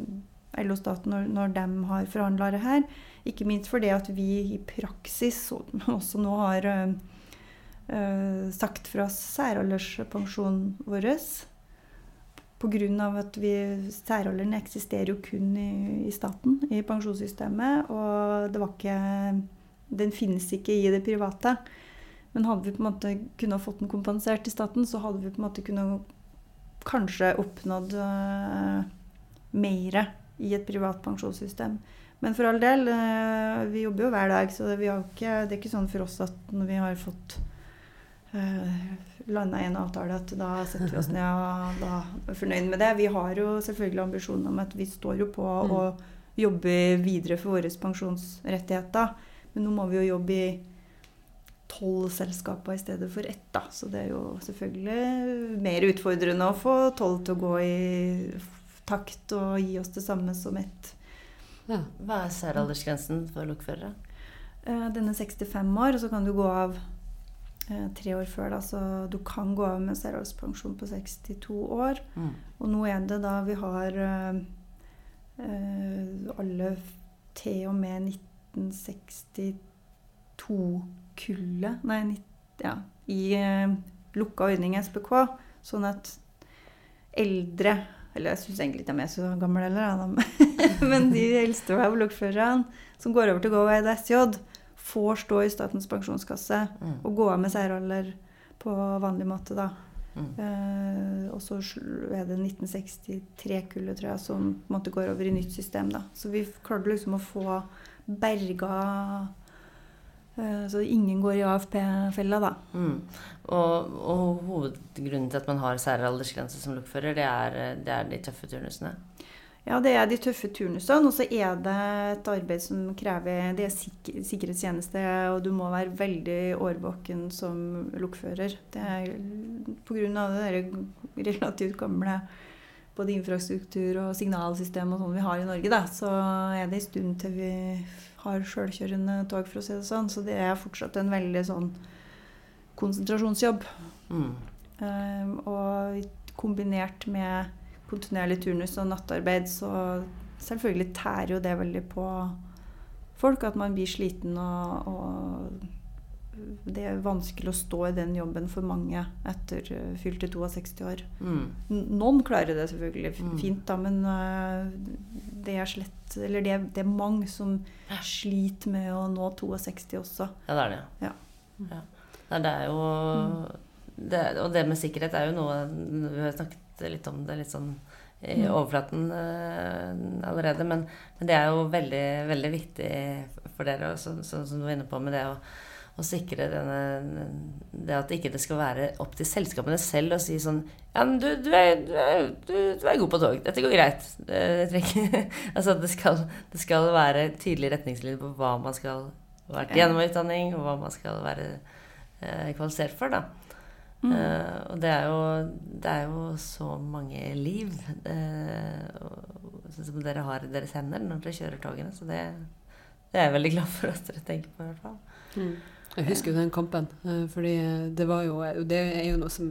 LO Stat når, når de har forhandla det her. Ikke minst fordi at vi i praksis også nå har uh, sagt fra særalderspensjonen vår. Pga. at vi, særalderen eksisterer jo kun i, i, staten, i pensjonssystemet. Og det var ikke Den finnes ikke i det private. Men hadde vi på en måte kunnet fått den kompensert i staten, så hadde vi på en måte kunnet kanskje oppnådd uh, mer i et privat pensjonssystem. Men for all del, uh, vi jobber jo hver dag, så det, ikke, det er ikke sånn for oss at når vi har fått eh, landa i en avtale, at da setter vi oss ned og da er fornøyd med det. Vi har jo selvfølgelig ambisjonen om at vi står jo på mm. og jobber videre for våre pensjonsrettigheter. Men nå må vi jo jobbe i tolv selskaper i stedet for ett. da. Så det er jo selvfølgelig mer utfordrende å få tolv til å gå i takt og gi oss det samme som ett ja. Hva er særaldersgrensen for lokførere? Denne den er 65 år, og så kan du gå av uh, tre år før. Da, så du kan gå av med særalderspensjon på 62 år. Mm. Og nå er det da vi har uh, alle til og med 1962-kullet Nei, ja, i lukka ordning SPK. Sånn at eldre eller jeg syns egentlig ikke de er så gamle heller, men de eldste av lokførerne som går over til Go Ahead SJ, får stå i Statens pensjonskasse mm. og gå av med særalder på vanlig måte, da. Mm. Eh, og så er det 1963-kullet, tror jeg, som på en måte går over i nytt system. da. Så vi klarte liksom å få berga Eh, så ingen går i AFP-fella, da. Mm. Og, og, hovedgrunnen til at man har særaldersgrense som lokfører, det er, det er de tøffe turnusene? Ja, det er de tøffe turnusene. Og så er det et arbeid som krever Det er sik sikkerhetstjeneste, og du må være veldig årvåken som lokfører. Det er pga. det relativt gamle både infrastruktur og signalsystem og sånn vi har i Norge, da, så er det en stund til vi har sjølkjørende tog, for å si det sånn. Så det er fortsatt en veldig sånn konsentrasjonsjobb. Mm. Um, og kombinert med kontinuerlig turnus og nattarbeid, så selvfølgelig tærer jo det veldig på folk. At man blir sliten og, og det er vanskelig å stå i den jobben for mange etter uh, fylte 62 år. Mm. Noen klarer det selvfølgelig mm. fint, da, men uh, det er slett Eller det, det, er mange som sliter med å nå 62 også. Ja, det er det. Ja. ja. Nei, det er jo mm. det, Og det med sikkerhet er jo noe Vi har snakket litt om det litt sånn i mm. overflaten uh, allerede, men, men, det er jo veldig, veldig viktig for dere, sånn som du var inne på med det å å sikre denne, det at ikke det skal være opp til selskapene selv å si sånn Ja, men du, du, er, du, er, du er, god på tog. Dette går greit. Det, altså det skal, det skal være tydelige retningslinjer på hva man skal ha vært gjennom utdanning, og hva man skal være eh, kvalifisert for, da. Mm. Uh, og det er, jo, det er, jo, så mange liv uh, som dere har i deres hender når dere kjører togene. Så det, det er jeg veldig glad for at dere tenker på, i hvert fall. Mm. Jeg husker jo den kampen. Uh, fordi det jo Det er jo noe som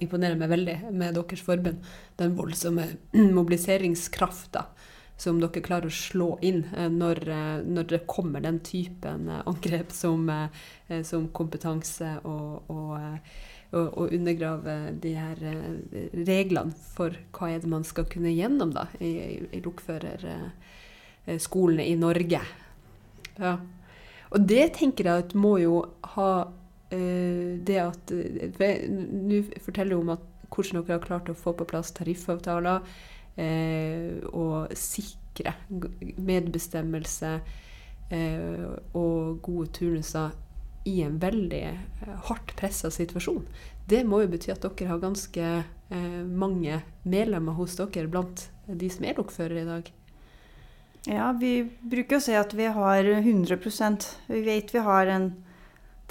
imponerer meg veldig med deres forbund. Den voldsomme mobiliseringskrafta som dere klarer å slå inn når, når det kommer den typen angrep som, som kompetanse og, og å undergrave de her eh, reglene for hva er det man skal kunne gjennom da, i, i lokførerskolene i Norge. Ja. Og det tenker jeg at må jo ha uh, det at Nå forteller hun om at hvordan dere har klart å få på plass tariffavtaler uh, og sikre medbestemmelse uh, og gode turnuser i en veldig eh, hardt pressa situasjon. Det må jo bety at dere har ganske eh, mange medlemmer hos dere blant de som er lokførere i dag? Ja, vi bruker å si at vi har 100% Vi vet vi har en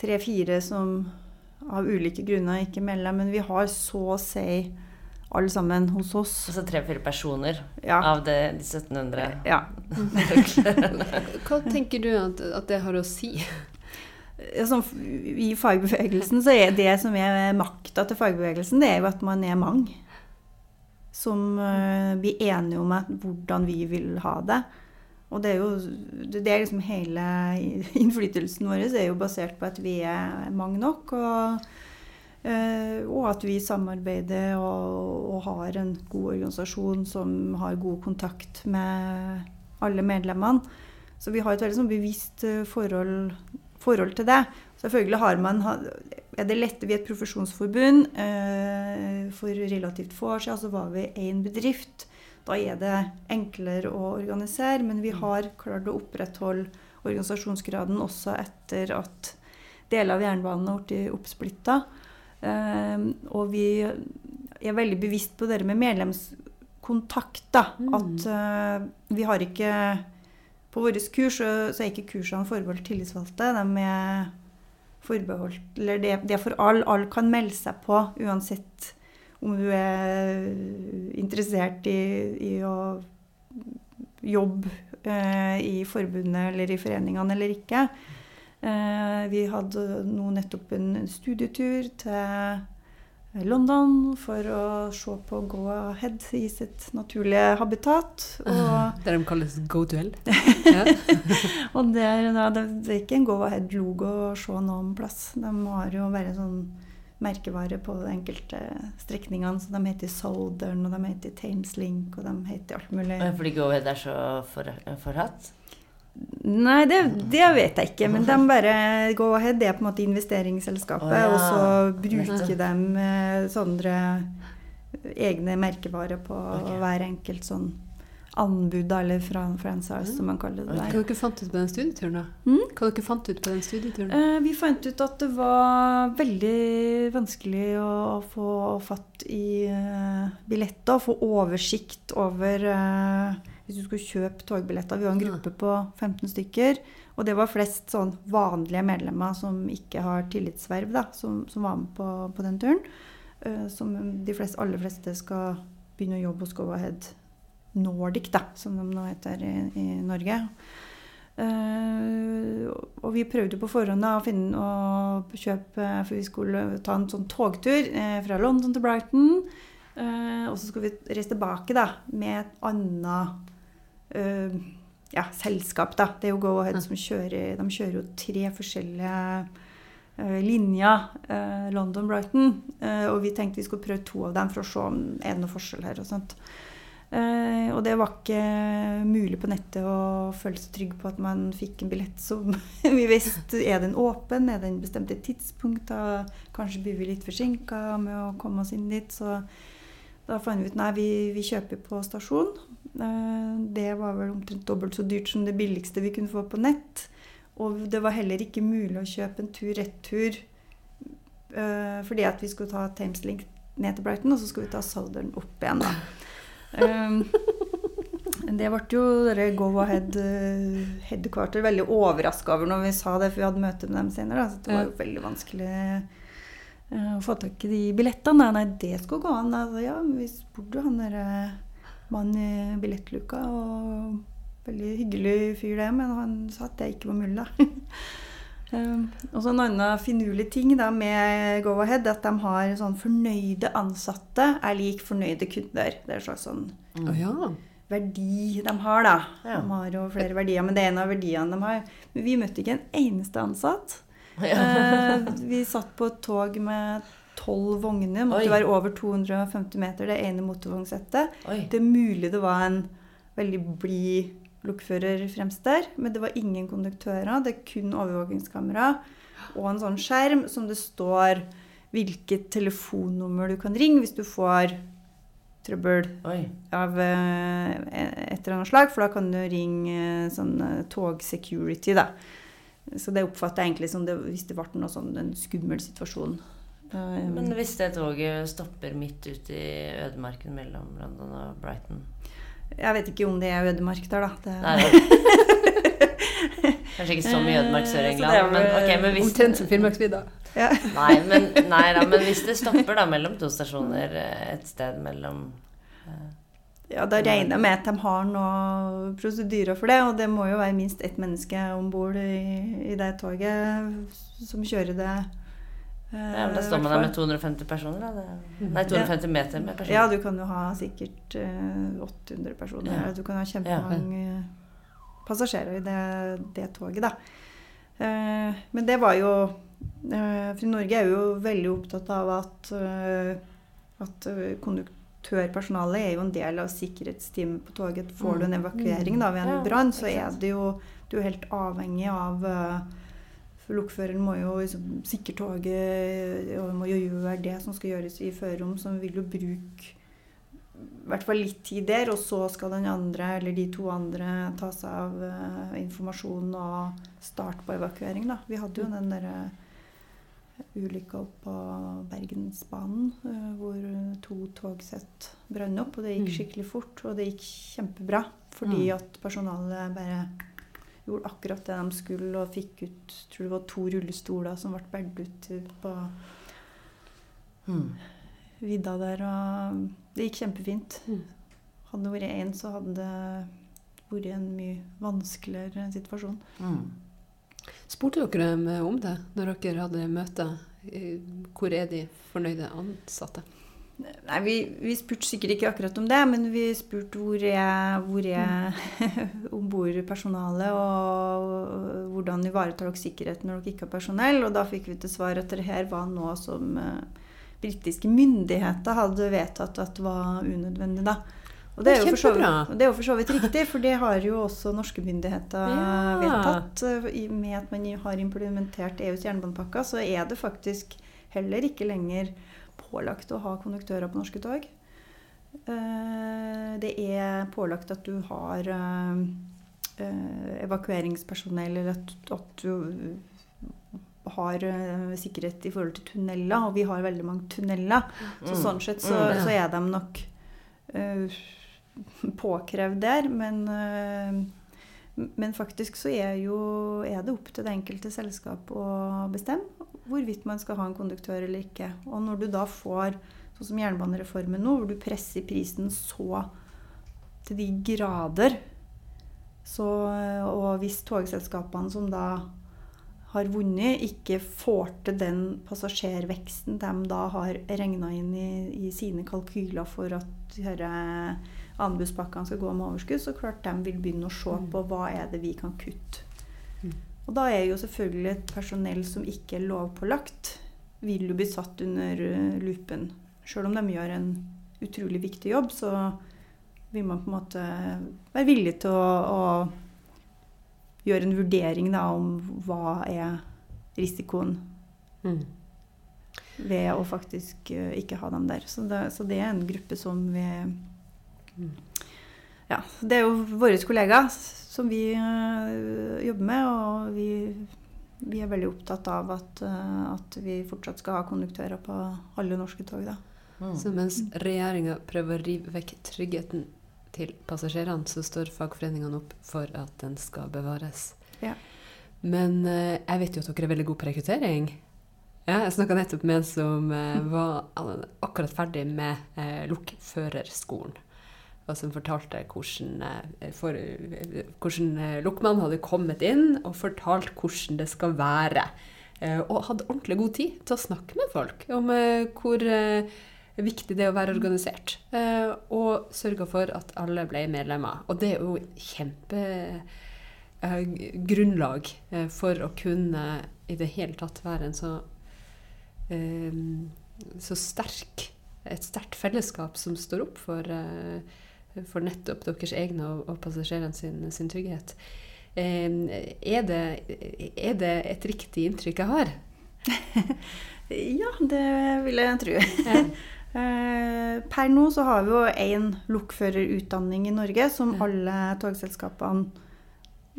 tre-fire som av ulike grunner ikke melder, men vi har så å si alle sammen hos oss. Altså tre-fire personer ja. av det, de 1700? Ja. Hva tenker du at, at det har å si? Som, I fagbevegelsen så er det som er makta til fagbevegelsen, det er jo at man er mange. Som uh, blir enige om at, hvordan vi vil ha det. Og det er jo det er liksom hele innflytelsen vår er jo basert på at vi er mange nok. Og, uh, og at vi samarbeider og, og, har en god organisasjon som har god kontakt med alle medlemmene. Så vi har et veldig sånn bevisst eh, forhold forhold til det. Selvfølgelig har man, er det lette vi et profesjonsforbund. Eh, for relativt få år siden så var vi én bedrift. Da er det enklere å organisere, men vi har klart å opprettholde organisasjonsgraden også etter at deler av jernbanen har blitt oppsplitta. Eh, og vi er veldig bevisst på det med medlemskontakt. Da. Mm. At uh, vi har ikke på våre kurs så, er ikke kursene forbeholdt tillitsvalgte. De er forbeholdt Eller det, det er for alle. Alle kan melde seg på uansett om du er interessert i, i å jobbe eh, i forbundet eller i foreningene eller ikke. Eh, vi hadde nå nettopp en studietur til London for å se på Go-Ahead i sitt naturlige habitat. Der de kalles Go-to-Hell? og der, da, det, er ikke en Go-Ahead-logo å se noen plass. De har jo bare sånn merkevare på de enkelte strekningene. Så de heter Southern, og de heter Thames Link, og de heter alt mulig. Fordi de går er så for, forhatt? Nei, det, det, vet jeg ikke. Men de bare Go Ahead det er på en måte investeringsselskapet. Oh, ja. Og så bruker de eh, sånne egne merkevarer på okay. hver enkelt sånn anbud, eller fra franchise, som man kaller det. Der. Hva dere fant ut på den studieturen, da? Mm? Hva dere fant ut på den studieturen? Eh, vi fant ut at det var veldig vanskelig å få fatt i uh, billetter. Få oversikt over uh, hvis du skulle kjøpe togbilletter. Vi var en gruppe på 15 stykker. Og det var flest sånn vanlige medlemmer som ikke har tillitsverv, da, som, som var med på, på den turen. Uh, som de fleste, aller fleste skal begynne å jobbe hos Go-Ahead Nordic, da, som de nå heter i, i Norge. Uh, og vi prøvde på forhånd å finne og kjøpe For vi skulle ta en sånn togtur eh, fra London til Brighton. Uh, og så skulle vi reise tilbake da, med et annet uh, ja, selskap. Da. Det er jo Go-Ahead som kjører De kjører jo tre forskjellige uh, linjer. Uh, London-Brighton. og vi tenkte vi skulle prøve to av dem for å se om er det noe forskjell her. og sånt. Og det var ikke mulig på nettet å føle seg trygg på at man fikk en billett som vi visste Er den åpen? Er den bestemte? Da kanskje blir vi litt forsinka med å komme oss inn dit. Så da fant vi ut nei, vi, vi kjøper på stasjon. Eh, det var vel omtrent dobbelt så dyrt som det billigste vi kunne få på nett. Og det var heller ikke mulig å kjøpe en tur-retur uh, fordi at vi skulle ta Thameslink ned til Brighton, og så skulle vi ta Southern opp igjen. da. Um, Det ble jo dere Go Ahead uh, Headquarter veldig overraska over når vi sa det, for vi hadde møte med dem senere. Så det var jo veldig vanskelig uh, å få tak i de billettene. Nei, det skulle gå an. Altså, ja, vi spurte jo han derre mannen i billettluka, og veldig hyggelig fyr det, men han sa at det ikke var mulig, da. Um, og så En annen finurlig ting da, med Go-Ahead at de har sånn fornøyde ansatte er lik fornøyde kunder. Det er en slags sånn mm. ja. verdi de har, da. Ja. De har jo flere verdier, men det er en av verdiene de har. Men vi møtte ikke en eneste ansatt. Ja. uh, vi satt på et tog med tolv vogner. Måtte Oi. være over 250 meter, det ene motorvognsettet. Det er mulig det var en veldig blid lokfører fremst der. Men det var ingen konduktører. Det er kun overvåkingskamera og en sånn skjerm som det står hvilket telefonnummer du kan ringe hvis du får trøbbel Oi. av uh, et eller annet slag. For da kan du ringe uh, sånn uh, togsecurity, da. Så det oppfatter jeg egentlig som det, hvis det ble noe sånn, en skummel situasjon. Men hvis det toget stopper midt ute i ødemarken mellom London og Brighton jeg vet ikke om det er ødemark der, da. Det... Nei, Kanskje ikke så mye ødemark sør i England. Men, okay, men hvis... Omtrent som Finnmarksvidda. Ja. nei, men, nei da, men hvis det stopper da mellom to stasjoner eh, et sted mellom uh, Ja, da regner jeg med at de har noen prosedyrer for det. Og det må jo være minst ett menneske om bord i, i det toget som kjører det ja, men Da står man der med 250 personer, da. Mm. nei, 250 meter med personer. Ja, du kan jo ha sikkert uh, 800 personer. Ja. Du kan ha kjempemange ja. passasjerer i det, det, toget, da. Men det var jo For Norge er jo veldig opptatt av at, at konduktørpersonalet er jo en del av sikkerhetsteamet på toget. Får du en mm. evakuering da, ved en brann, så er det jo du er helt avhengig av lokføreren må jo liksom, sikre toget og må jo gjøre det som skal gjøres i førerrom, så vil jo bruke i hvert fall litt tid der, og så skal den andre eller de to andre ta seg av uh, informasjonen og starte på evakuering. Da. Vi hadde jo den derre uh, ulykka på Bergensbanen uh, hvor to togsett brant opp, og det gikk mm. skikkelig fort. Og det gikk kjempebra fordi mm. at personalet bare gjorde akkurat det de skulle, og fikk ut tror det var to rullestoler som ble båret ut på mm. vidda der. Og det gikk kjempefint. Mm. Hadde det vært én, så hadde det vært en mye vanskeligere situasjon. Mm. Spurte dere dem om det når dere hadde møte? Hvor er de fornøyde ansatte? Nei, vi, vi, spurte sikkert ikke akkurat om det, men vi spurte hvor er, hvor er mm. om bord personalet, og hvordan ivaretar dere sikkerheten når dere ikke har personell. Og da fikk vi til svar at det her var noe som uh, britiske myndigheter hadde vedtatt at var unødvendig. da. Og det er, vidt, det er jo for så vidt riktig, for det har jo også norske myndigheter ja. vedtatt. Eh, med at man har implementert EUs jernbanepakke, så er det faktisk heller ikke lenger pålagt å ha konduktører på norske tog. Eh, det er pålagt at du har eh, eh, evakueringspersonell, eller at, du har sikkerhet i forhold til tunneler, og vi har veldig mange tunneler. Så mm. sånn sett så, mm. så er de nok påkrevd der. Men, men faktisk så er, jo, er det opp til det enkelte selskap å bestemme hvorvidt man skal ha en konduktør eller ikke. Og når du da får, sånn som jernbanereformen nå, hvor du presser prisen så til de grader så, Og hvis togselskapene som da har vunnet, ikke får til den passasjerveksten de da har regna inn i, i, sine kalkyler for at disse anbudspakkene skal gå med overskudd, så klart de vil begynne å se mm. på hva er det vi kan kutte. Mm. Og da er jo selvfølgelig et personell som ikke er lovpålagt, vil jo bli satt under loopen. lupen. Sjøl om de gjør en utrolig viktig jobb, så vil man på en måte være villig til å, å gjøre en vurdering da, om hva er risikoen mm. ved å faktisk uh, ikke ha dem der. Så det, så det, er en gruppe som vi. Ja, det er jo våre kollegaer som vi uh, jobber med. Og vi, vi, er veldig opptatt av at, uh, at, vi fortsatt skal ha konduktører på alle norske tog. Da. Mm. Så mens regjeringa prøver å rive vekk tryggheten til passasjerene, så står fagforeningene opp for at den skal bevares. Ja. Men eh, jeg vet jo at dere er veldig gode på rekruttering. Ja, jeg snakka nettopp med en som var akkurat ferdig med eh, lokførerskolen. Og som fortalte hvordan, eh, for, eh, hvordan eh, hadde kommet inn og fortalt hvordan det skal være. Og hadde ordentlig god tid til å snakke med folk om hvor viktig det er å være organisert. og sørga for at alle ble medlemmer. Og det er jo kjempegrunnlag for å kunne i det hele tatt være en så, så sterk et sterkt fellesskap som står opp for, for nettopp deres egne og, og passasjerene sin, sin trygghet. Er det, er det, et riktig inntrykk jeg har? ja, det vil jeg tro. Ja. Eh, per nå så har vi jo én lokførerutdanning i Norge som alle togselskapene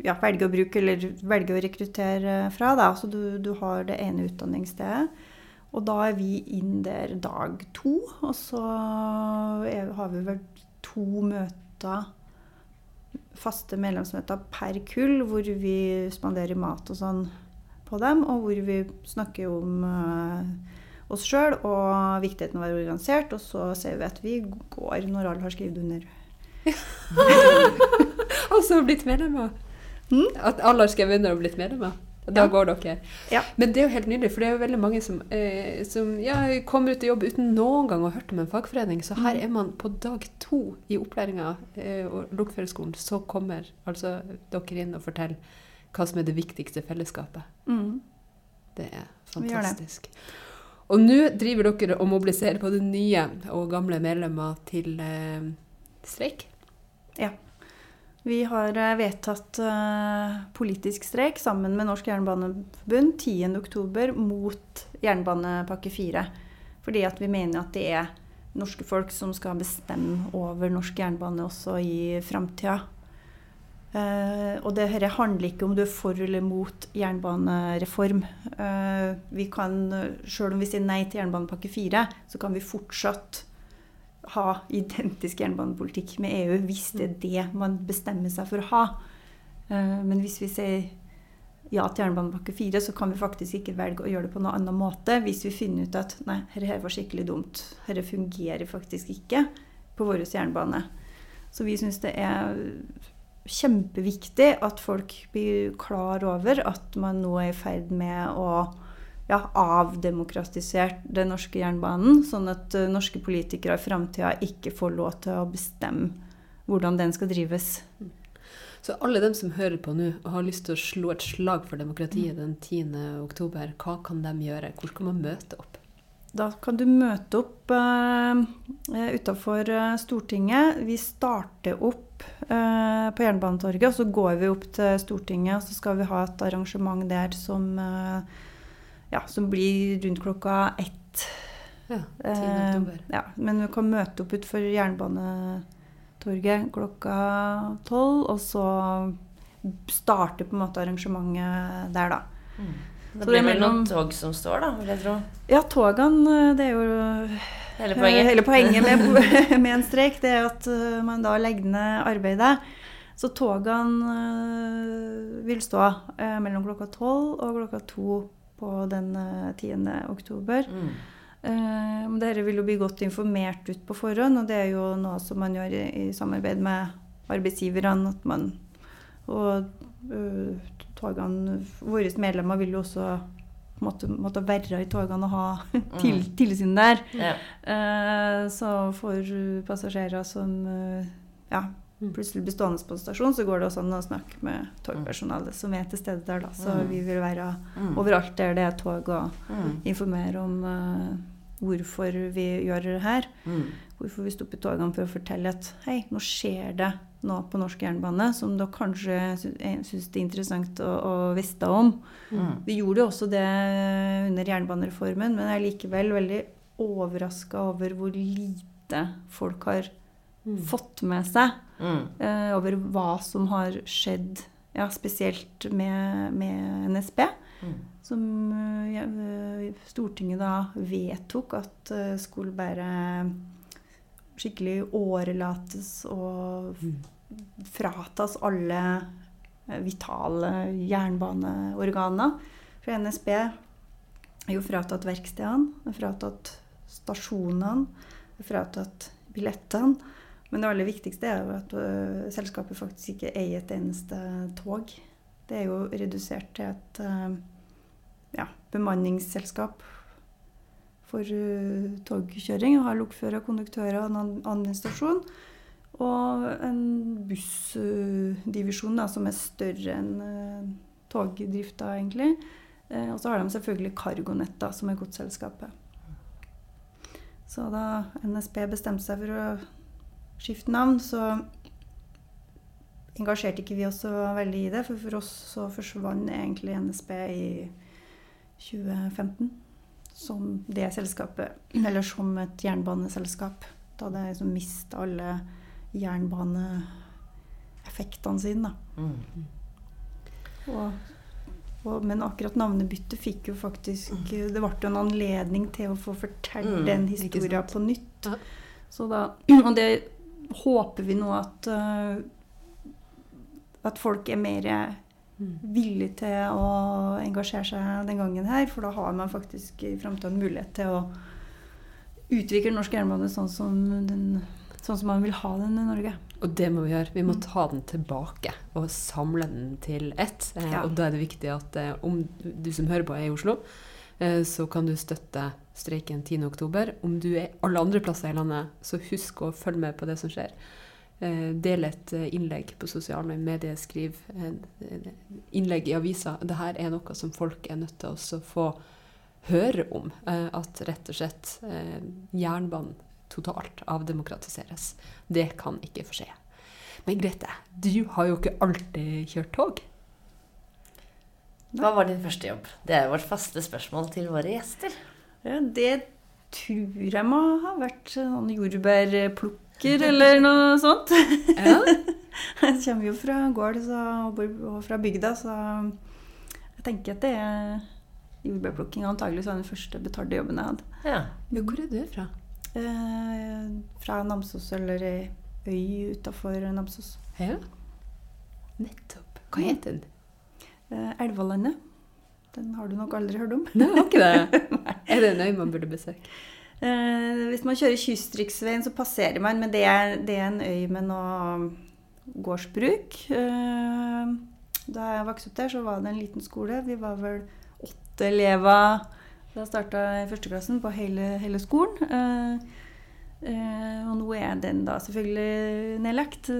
ja, velger å bruke eller velger å rekruttere fra. Da. Så du, du har det ene utdanningsstedet. Og da er vi inn der dag to. Og så er, har vi vel to møter, faste medlemsmøter per kull, hvor vi spanderer mat og sånn på dem, og hvor vi snakker om uh, oss sjøl og viktigheten av å være organisert. Og så ser vi at vi går når alle har skrevet under. og så blitt medlemmer? Hmm? At alle har skrevet under og blitt medlemmer? Da ja. går dere. Ja. Men det er jo helt nydelig, for det er jo veldig mange som, eh, som ja, kommer ut i jobb uten noen gang å ha hørt om en fagforening. Så her mm. er man på dag to i opplæringa eh, og lokførerskolen. Så kommer altså dere inn og forteller hva som er det viktigste fellesskapet. Mm. Det er fantastisk. Og nå driver dere og mobiliserer både nye og gamle medlemmer til eh, streik. Ja. Vi har eh, vedtatt uh, politisk streik sammen med Norsk Jernbaneforbund 10.10. mot jernbanepakke 4. Fordi at vi mener at det er norske folk som skal bestemme over norsk jernbane også i framtida. Uh, og det dette handler ikke om du er for eller mot jernbanereform. Vi kan, Selv om vi sier nei til jernbanepakke 4, så kan vi fortsatt ha identisk jernbanepolitikk med EU hvis det er det man bestemmer seg for å ha. Uh, men hvis vi sier ja til jernbanepakke 4, så kan vi faktisk ikke velge å gjøre det på noen annen måte hvis vi finner ut at nei, dette var skikkelig dumt. Dette fungerer faktisk ikke på vår jernbane. Så vi syns det er kjempeviktig at folk blir klar over at man nå er i ferd med å ja, avdemokratisert den norske jernbanen, sånn at uh, norske politikere i framtida ikke får lov til å bestemme hvordan den skal drives. Så alle dem som hører på nå og har lyst til å slå et slag for demokratiet den 10. oktober, hva kan de gjøre? Hvor skal man møte opp? Da kan du møte opp uh, utafor Stortinget. Vi starter opp uh, på Jernbanetorget, og så går vi opp til Stortinget, og så skal vi ha et arrangement der som, uh, ja, som blir rundt klokka ett. Ja, 10. oktober. Uh, ja, men vi kan møte opp utenfor Jernbanetorget klokka tolv, og så starte på en måte arrangementet der, da. Mm. Det blir vel noen tog som står, da, vil jeg tro? Ja, togene, det er jo Hele poenget, Hele poenget med, med, en streik det er at uh, man da legger ned arbeidet. Så togene uh, vil stå uh, mellom klokka tolv og klokka to på den 10. oktober. Mm. Eh, dere vil jo bli godt informert ut på forhånd, og det er jo noe som man gjør i, i samarbeid med arbeidsgiverne. at man og togene, Våre medlemmer vil jo også måtte, måtte være i togene og ha til, mm. tilsyn der. Ja. Eh, så for passasjerer som uh, ja, mm. Plutselig blir stående på en stasjon, så går det også an å snakke med togpersonalet som er til stede der. Da. Så mm. vi vil være mm. overalt der det er tog, og mm. informere om uh, hvorfor vi gjør det her. Mm. Hvorfor vi stopper togene for å fortelle at hei, nå skjer det nå på norsk jernbane, som dere kanskje syns det er interessant å, å vite om. Mm. Vi gjorde jo også det under jernbanereformen, men jeg er likevel veldig overraska over hvor lite folk har mm. fått med seg. Mm. Uh, over hva som har skjedd, ja, spesielt med, med NSB. Mm. Som ja, Stortinget da vedtok at skulle bare skikkelig årelates og fratas alle eh, vitale jernbaneorganer. For NSB er jo fratatt verkstedene, er fratatt stasjonene, fratatt billettene. Men det aller viktigste er jo at uh, selskapet faktisk ikke eier et eneste tog. Det er jo redusert til et uh, ja, bemanningsselskap for uh, togkjøring. Og har lokfører, konduktører og en administrasjon. Og en bussdivisjon som er større enn togdrifta, egentlig. og så har de selvfølgelig Cargonet, som er godsselskapet. Så da NSB bestemte seg for å skifte navn, så engasjerte ikke vi oss så veldig i det. For for oss så forsvant egentlig NSB i 2015 som det selskapet, eller som et jernbaneselskap. Da det liksom mista alle jernbaneeffektene sine. Mm. Og, og, men akkurat navnebyttet fikk jo faktisk. Det ble jo en anledning til å få fortelle mm, den historien på nytt. Så da, og det håper vi nå at, uh, at folk er mer mm. villige til å engasjere seg den gangen her. For da har man faktisk i framtida mulighet til å utvikle norsk jernbane sånn som, den, sånn som man vil ha den i Norge. Og det må vi gjøre. Vi må mm. ta den tilbake og samle den til ett. Eh, ja. Og da er det viktig at eh, om du som hører på er i Oslo, eh, så kan du støtte streiken 10.10. Om du er alle andre plasser i landet, så husk å følge med på det som skjer. Eh, del et eh, innlegg på sosiale medier, skriv innlegg i avisa. Dette er noe som folk er nødt til å få høre om. Eh, at rett og slett jernbanen totalt avdemokratiseres. Det kan ikke få skje. Men Grete, du har jo ikke alltid kjørt tog. Hva var din første jobb? Det er vårt faste spørsmål til våre gjester. Ja, det tror jeg må ha vært sånn jordbærplukker eller noe sånt. Ja. jeg kommer jo fra gård og fra bygda, så jeg tenker at det er jordbærplukking. Antagelig var den første betalte jobben jeg hadde. Ja. Men hvor er du fra? Eh, fra Namsos, eller ei øy utafor Namsos. Ja. Nettopp. Hva heter den? Eh, Elvalandet. Den har du nok aldri hørt om. Nei, har ikke det. er det en øy man burde besøke? Uh, hvis man kjører kystriksveien, så passerer man, men det er, det er en øy med noe gårdsbruk. Uh, da jeg vokste opp der, så var det en liten skole. Vi var vel åtte elever da jeg starta i førsteklassen på hele, hele skolen. Uh, og nå er den da selvfølgelig nedlagt.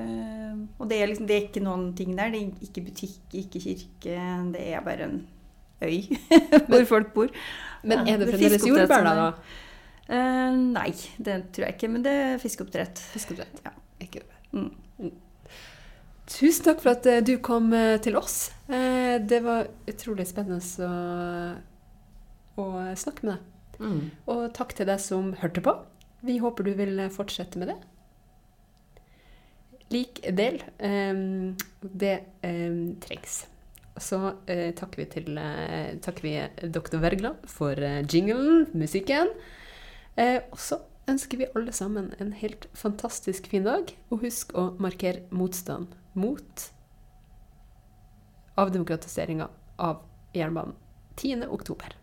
Og det er, liksom, det er, ikke noen ting der. Det er ikke butikk, ikke kirke. Det er bare en øy hvor folk bor. Men er det fremdeles jordbær, da? Uh, nei, det tror jeg ikke. Men det er fiskeoppdrett. Fiskeoppdrett, ja. Ikke. Mm. Mm. Tusen takk for at uh, du kom til oss. det var utrolig spennende å, å snakke med deg. Mm. Og takk til deg som hørte på. Vi håper du vil fortsette med det lik del. Det trengs. Så eh, takker vi til eh, takker vi Dr. Wergeland for eh, jinglen, musikken. og så ønsker vi alle sammen en helt fantastisk fin dag. Og husk å markere motstand mot avdemokratiseringa av jernbanen 10. oktober.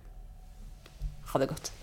Ha det godt.